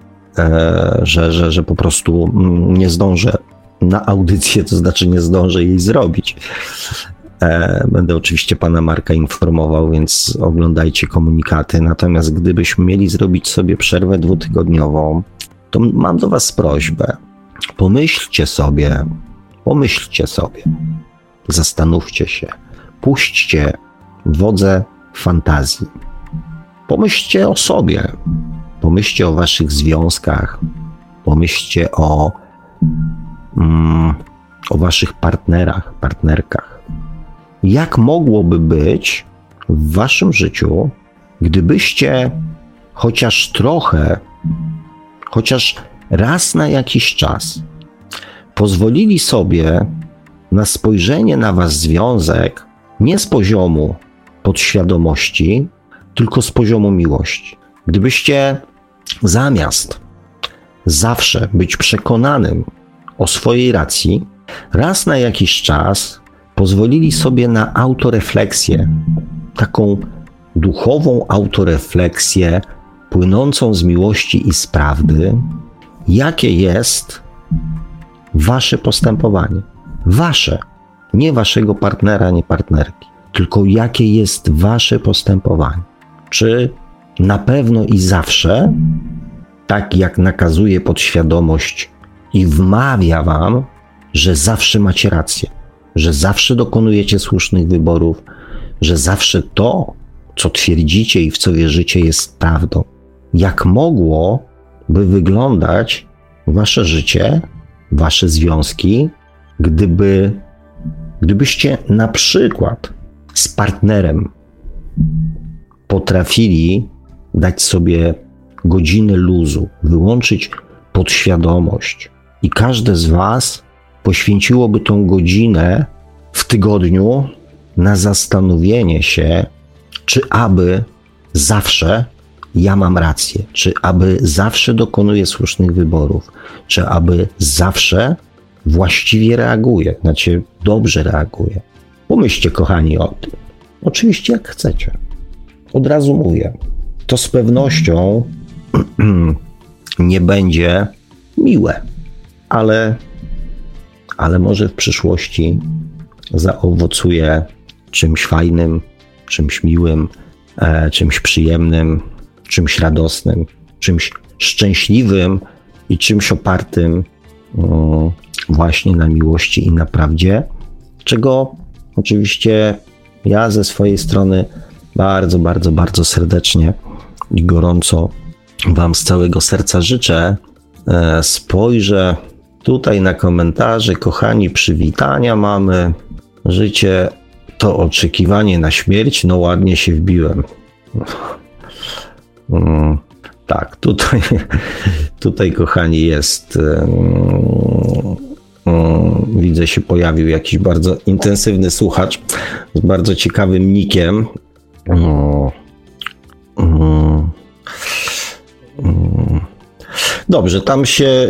że, że, że po prostu mm, nie zdążę na audycję, to znaczy nie zdążę jej zrobić. E, będę oczywiście pana Marka informował, więc oglądajcie komunikaty. Natomiast gdybyśmy mieli zrobić sobie przerwę dwutygodniową, to mam do was prośbę. Pomyślcie sobie, pomyślcie sobie, zastanówcie się, puśćcie wodze fantazji. Pomyślcie o sobie, pomyślcie o waszych związkach, pomyślcie o, mm, o waszych partnerach, partnerkach. Jak mogłoby być w waszym życiu, gdybyście chociaż trochę, chociaż raz na jakiś czas pozwolili sobie na spojrzenie na wasz związek nie z poziomu podświadomości, tylko z poziomu miłości. Gdybyście zamiast zawsze być przekonanym o swojej racji, raz na jakiś czas pozwolili sobie na autorefleksję, taką duchową autorefleksję płynącą z miłości i z prawdy, jakie jest wasze postępowanie. Wasze, nie waszego partnera, nie partnerki, tylko jakie jest wasze postępowanie. Czy na pewno i zawsze, tak jak nakazuje podświadomość i wmawia wam, że zawsze macie rację, że zawsze dokonujecie słusznych wyborów, że zawsze to, co twierdzicie i w co wierzycie, jest prawdą. Jak mogłoby wyglądać wasze życie, wasze związki, gdyby, gdybyście na przykład z partnerem potrafili dać sobie godzinę luzu, wyłączyć podświadomość i każde z Was poświęciłoby tą godzinę w tygodniu na zastanowienie się, czy aby zawsze ja mam rację, czy aby zawsze dokonuję słusznych wyborów, czy aby zawsze właściwie reaguje, znaczy dobrze reaguje. Pomyślcie, kochani, o tym. Oczywiście, jak chcecie. Od razu mówię, to z pewnością nie będzie miłe, ale, ale może w przyszłości zaowocuje czymś fajnym, czymś miłym, e, czymś przyjemnym, czymś radosnym, czymś szczęśliwym i czymś opartym mm, właśnie na miłości i na prawdzie, czego oczywiście ja ze swojej strony bardzo, bardzo, bardzo serdecznie i gorąco Wam z całego serca życzę. E, spojrzę Tutaj na komentarze, kochani, przywitania mamy. Życie to oczekiwanie na śmierć. No ładnie się wbiłem. Mm, tak, tutaj, tutaj kochani jest. Widzę się pojawił jakiś bardzo intensywny słuchacz z bardzo ciekawym nikiem. Dobrze, tam się,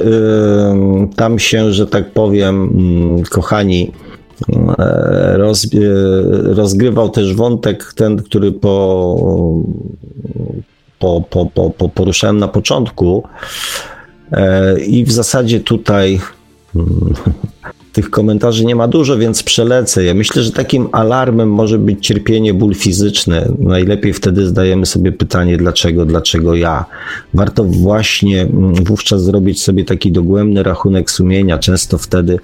tam się, że tak powiem, kochani, roz, rozgrywał też wątek ten, który po, po, po, po, po poruszałem na początku. I w zasadzie tutaj tych komentarzy nie ma dużo, więc przelecę Ja Myślę, że takim alarmem może być cierpienie, ból fizyczny. Najlepiej wtedy zdajemy sobie pytanie, dlaczego, dlaczego ja. Warto właśnie mm, wówczas zrobić sobie taki dogłębny rachunek sumienia. Często wtedy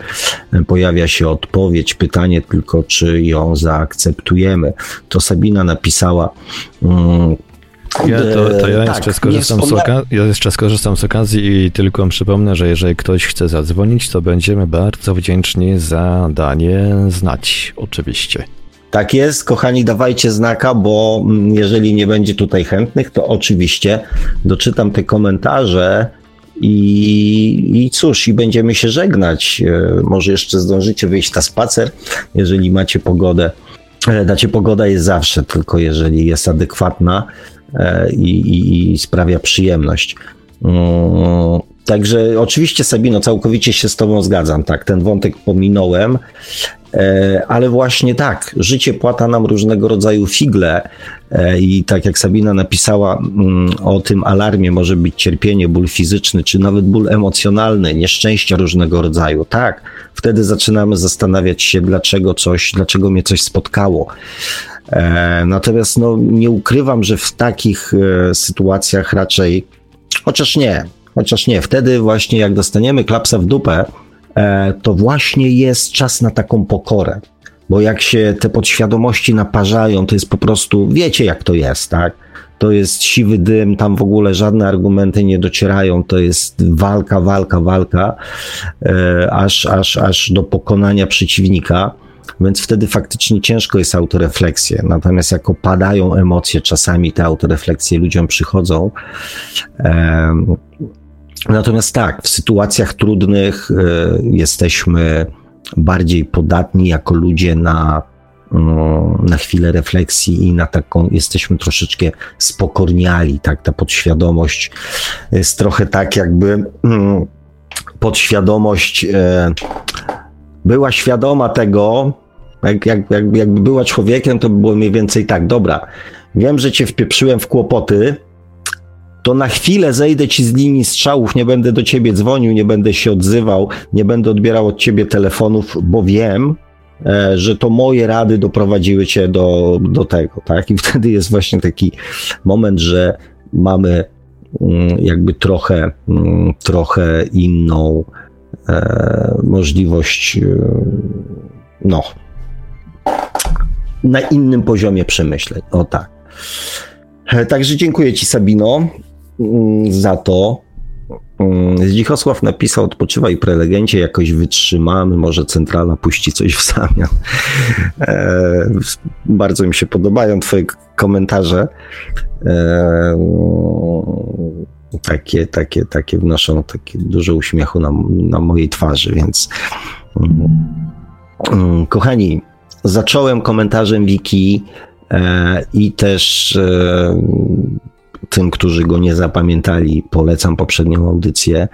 e, pojawia się odpowiedź, pytanie tylko, czy ją zaakceptujemy. To Sabina napisała mm, ja, to, to ja, tak, jeszcze skorzystam z ja jeszcze skorzystam z okazji i tylko przypomnę, że jeżeli ktoś chce zadzwonić, to będziemy bardzo wdzięczni za danie znać, oczywiście. Tak jest, kochani, dawajcie znaka, bo mm, jeżeli nie będzie tutaj chętnych, to oczywiście doczytam te komentarze i, i cóż, i będziemy się żegnać. E, może jeszcze zdążycie wyjść na spacer, jeżeli macie pogodę. Dacie pogoda jest zawsze, tylko jeżeli jest adekwatna E, i, i, i sprawia przyjemność. Mm, także oczywiście, Sabino, całkowicie się z Tobą zgadzam. Tak, ten wątek pominąłem, e, ale właśnie tak, życie płata nam różnego rodzaju figle e, i tak jak Sabina napisała mm, o tym alarmie, może być cierpienie, ból fizyczny, czy nawet ból emocjonalny, nieszczęścia różnego rodzaju. Tak, wtedy zaczynamy zastanawiać się, dlaczego coś, dlaczego mnie coś spotkało. E, natomiast no, nie ukrywam, że w takich e, sytuacjach raczej, chociaż nie, chociaż nie, wtedy właśnie jak dostaniemy klapsa w dupę, e, to właśnie jest czas na taką pokorę. Bo jak się te podświadomości naparzają, to jest po prostu, wiecie jak to jest, tak? To jest siwy dym, tam w ogóle żadne argumenty nie docierają, to jest walka, walka, walka, aż, aż, aż do pokonania przeciwnika. Więc wtedy faktycznie ciężko jest autorefleksję. Natomiast jak opadają emocje, czasami te autorefleksje ludziom przychodzą. Natomiast tak, w sytuacjach trudnych e, jesteśmy bardziej podatni jako ludzie na, mm, na chwilę refleksji i na taką, jesteśmy troszeczkę spokorniali, tak, ta podświadomość jest trochę tak jakby mm, podświadomość e, była świadoma tego, jak, jak, jak, jakby była człowiekiem, to by było mniej więcej tak, dobra, wiem, że cię wpieprzyłem w kłopoty, to na chwilę zejdę ci z linii strzałów, nie będę do ciebie dzwonił, nie będę się odzywał, nie będę odbierał od ciebie telefonów, bo wiem, e, że to moje rady doprowadziły cię do, do tego, tak? I wtedy jest właśnie taki moment, że mamy mm, jakby trochę, mm, trochę inną możliwość, e, no, na innym poziomie przemyśleń. O tak. E, także dziękuję Ci, Sabino, mm, za to. Mm, Zdzichosław napisał, odpoczywaj prelegencie, jakoś wytrzymamy, może centrala puści coś w zamian. E, bardzo mi się podobają twoje komentarze. E, takie, takie, takie wnoszą takie dużo uśmiechu na, na mojej twarzy, więc mm, kochani, zacząłem komentarzem wiki e, i też e, tym, którzy go nie zapamiętali, polecam poprzednią audycję.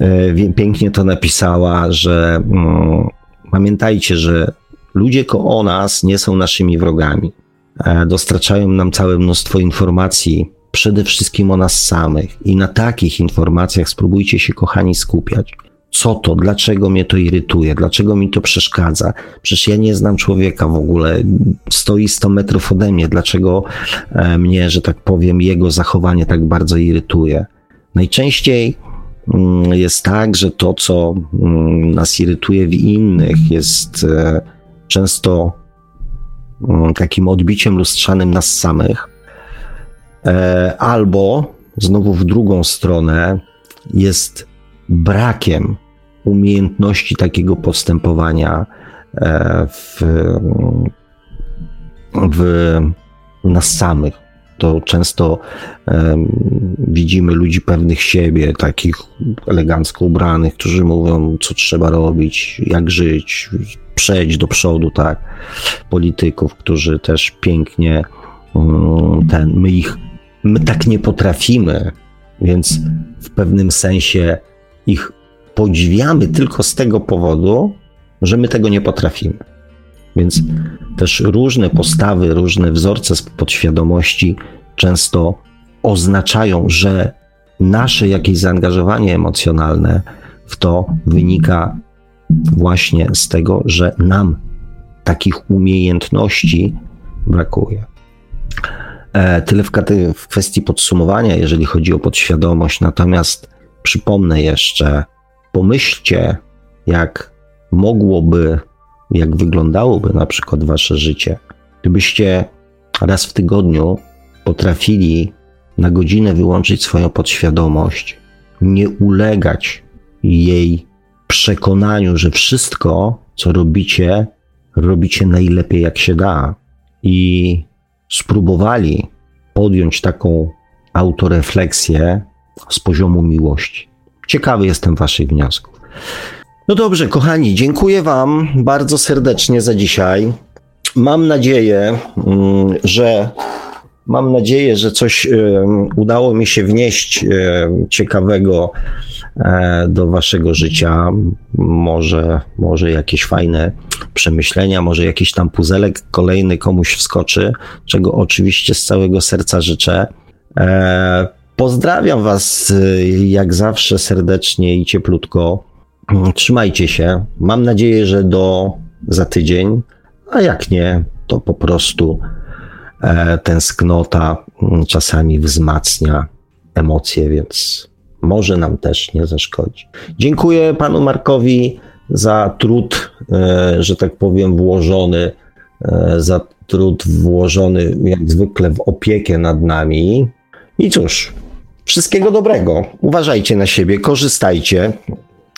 E, pięknie to napisała, że mm, pamiętajcie, że ludzie koło nas nie są naszymi wrogami. E, dostarczają nam całe mnóstwo informacji, przede wszystkim o nas samych. I na takich informacjach spróbujcie się, kochani, skupiać co to, dlaczego mnie to irytuje, dlaczego mi to przeszkadza. Przecież ja nie znam człowieka w ogóle, stoi 100 metrów ode mnie, dlaczego e, mnie, że tak powiem, jego zachowanie tak bardzo irytuje. Najczęściej mm, jest tak, że to, co mm, nas irytuje w innych, jest e, często mm, takim odbiciem lustrzanym nas samych, albo znowu w drugą stronę jest brakiem umiejętności takiego postępowania e, w, w nas samych. To często widzimy ludzi pewnych siebie, takich elegancko ubranych, którzy mówią, co trzeba robić, jak żyć, przejść do przodu, tak. Polityków, którzy też pięknie um, ten, my ich, my tak nie potrafimy, więc w pewnym sensie ich podziwiamy tylko z tego powodu, że my tego nie potrafimy. Więc też różne postawy, różne wzorce z podświadomości często oznaczają, że nasze jakieś zaangażowanie emocjonalne w to wynika właśnie z tego, że nam takich umiejętności brakuje. E, tyle w, w kwestii podsumowania, jeżeli chodzi o podświadomość. Natomiast przypomnę jeszcze, pomyślcie, jak mogłoby, jak wyglądałoby na przykład wasze życie, gdybyście raz w tygodniu potrafili na godzinę wyłączyć swoją podświadomość, nie ulegać jej przekonaniu, że wszystko, co robicie, robicie najlepiej jak się da i spróbowali podjąć taką autorefleksję z poziomu miłości. Ciekawy jestem Waszych wniosków. No dobrze, kochani, dziękuję Wam bardzo serdecznie za dzisiaj. Mam nadzieję, mm, że mam nadzieję, że coś udało mi się wnieść ciekawego e, do waszego życia. Może, może jakieś fajne przemyślenia, może jakiś tam puzelek kolejny komuś wskoczy, czego oczywiście z całego serca życzę. E, pozdrawiam was jak zawsze serdecznie i cieplutko. Trzymajcie się. Mam nadzieję, że do za tydzień, a jak nie, to po prostu e, tęsknota czasami wzmacnia emocje, więc może nam też nie zaszkodzi. Dziękuję panu Markowi za trud, e, że tak powiem, włożony, e, za trud włożony jak zwykle w opiekę nad nami. I cóż, wszystkiego dobrego. Uważajcie na siebie, korzystajcie,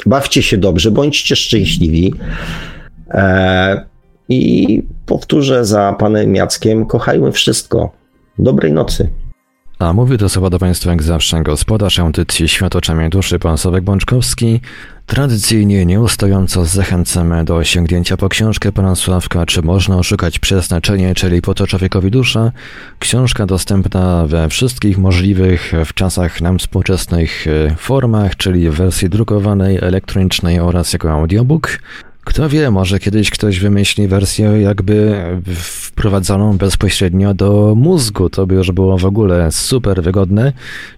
bawcie się dobrze, bądźcie szczęśliwi. E, I powtórzę za panem Jackiem, kochajmy wszystko. Dobrej nocy. A mówi to słowa do Państwa jak zawsze gospodarz audycji Świat oczami duszy, pan Sławek Bączkowski. Tradycyjnie nieustająco zachęcamy do sięgnięcia po książkę pana Sławka, czy można oszukać przeznaczenie, czyli po to człowiekowi dusza. Książka dostępna we wszystkich możliwych w czasach nam współczesnych e, formach, czyli w wersji drukowanej, elektronicznej oraz jako audiobook. Kto wie, może kiedyś ktoś wymyśli wersję jakby wprowadzoną bezpośrednio do mózgu. To by już było w ogóle super wygodne.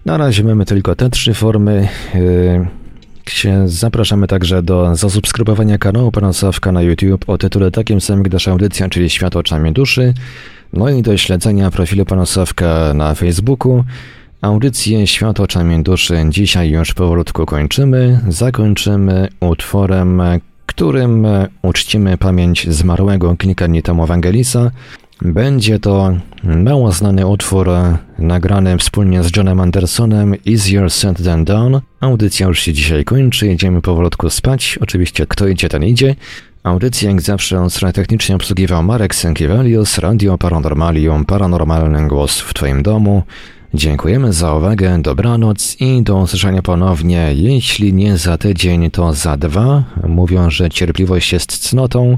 Na razie mamy tylko te trzy formy. Yy, zapraszamy także do zasubskrybowania kanału Pana Sławka na YouTube o tytule takim samym jak nasza audycja, czyli Świat oczami duszy. No i do śledzenia profilu Pana Sławka na Facebooku. Audycję Świat oczami duszy dzisiaj już powolutku kończymy. Zakończymy utworem którym e, uczcimy pamięć zmarłego kilka dni temu. Będzie to mało znany utwór e, nagrany wspólnie z Johnem Andersonem Easier Said Than Done. Audycja już się dzisiaj kończy, jedziemy powolutku spać. Oczywiście kto idzie, ten idzie. Audycję jak zawsze stronę technicznie obsługiwał Marek Sękiewelius, Radio Paranormalium, Paranormalny Głos w Twoim domu. Dziękujemy za uwagę, dobranoc i do usłyszenia ponownie. Jeśli nie za tydzień, to za dwa. Mówią, że cierpliwość jest cnotą.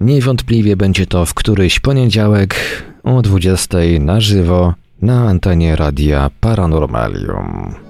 Niewątpliwie będzie to w któryś poniedziałek o 20 na żywo na antenie radia Paranormalium.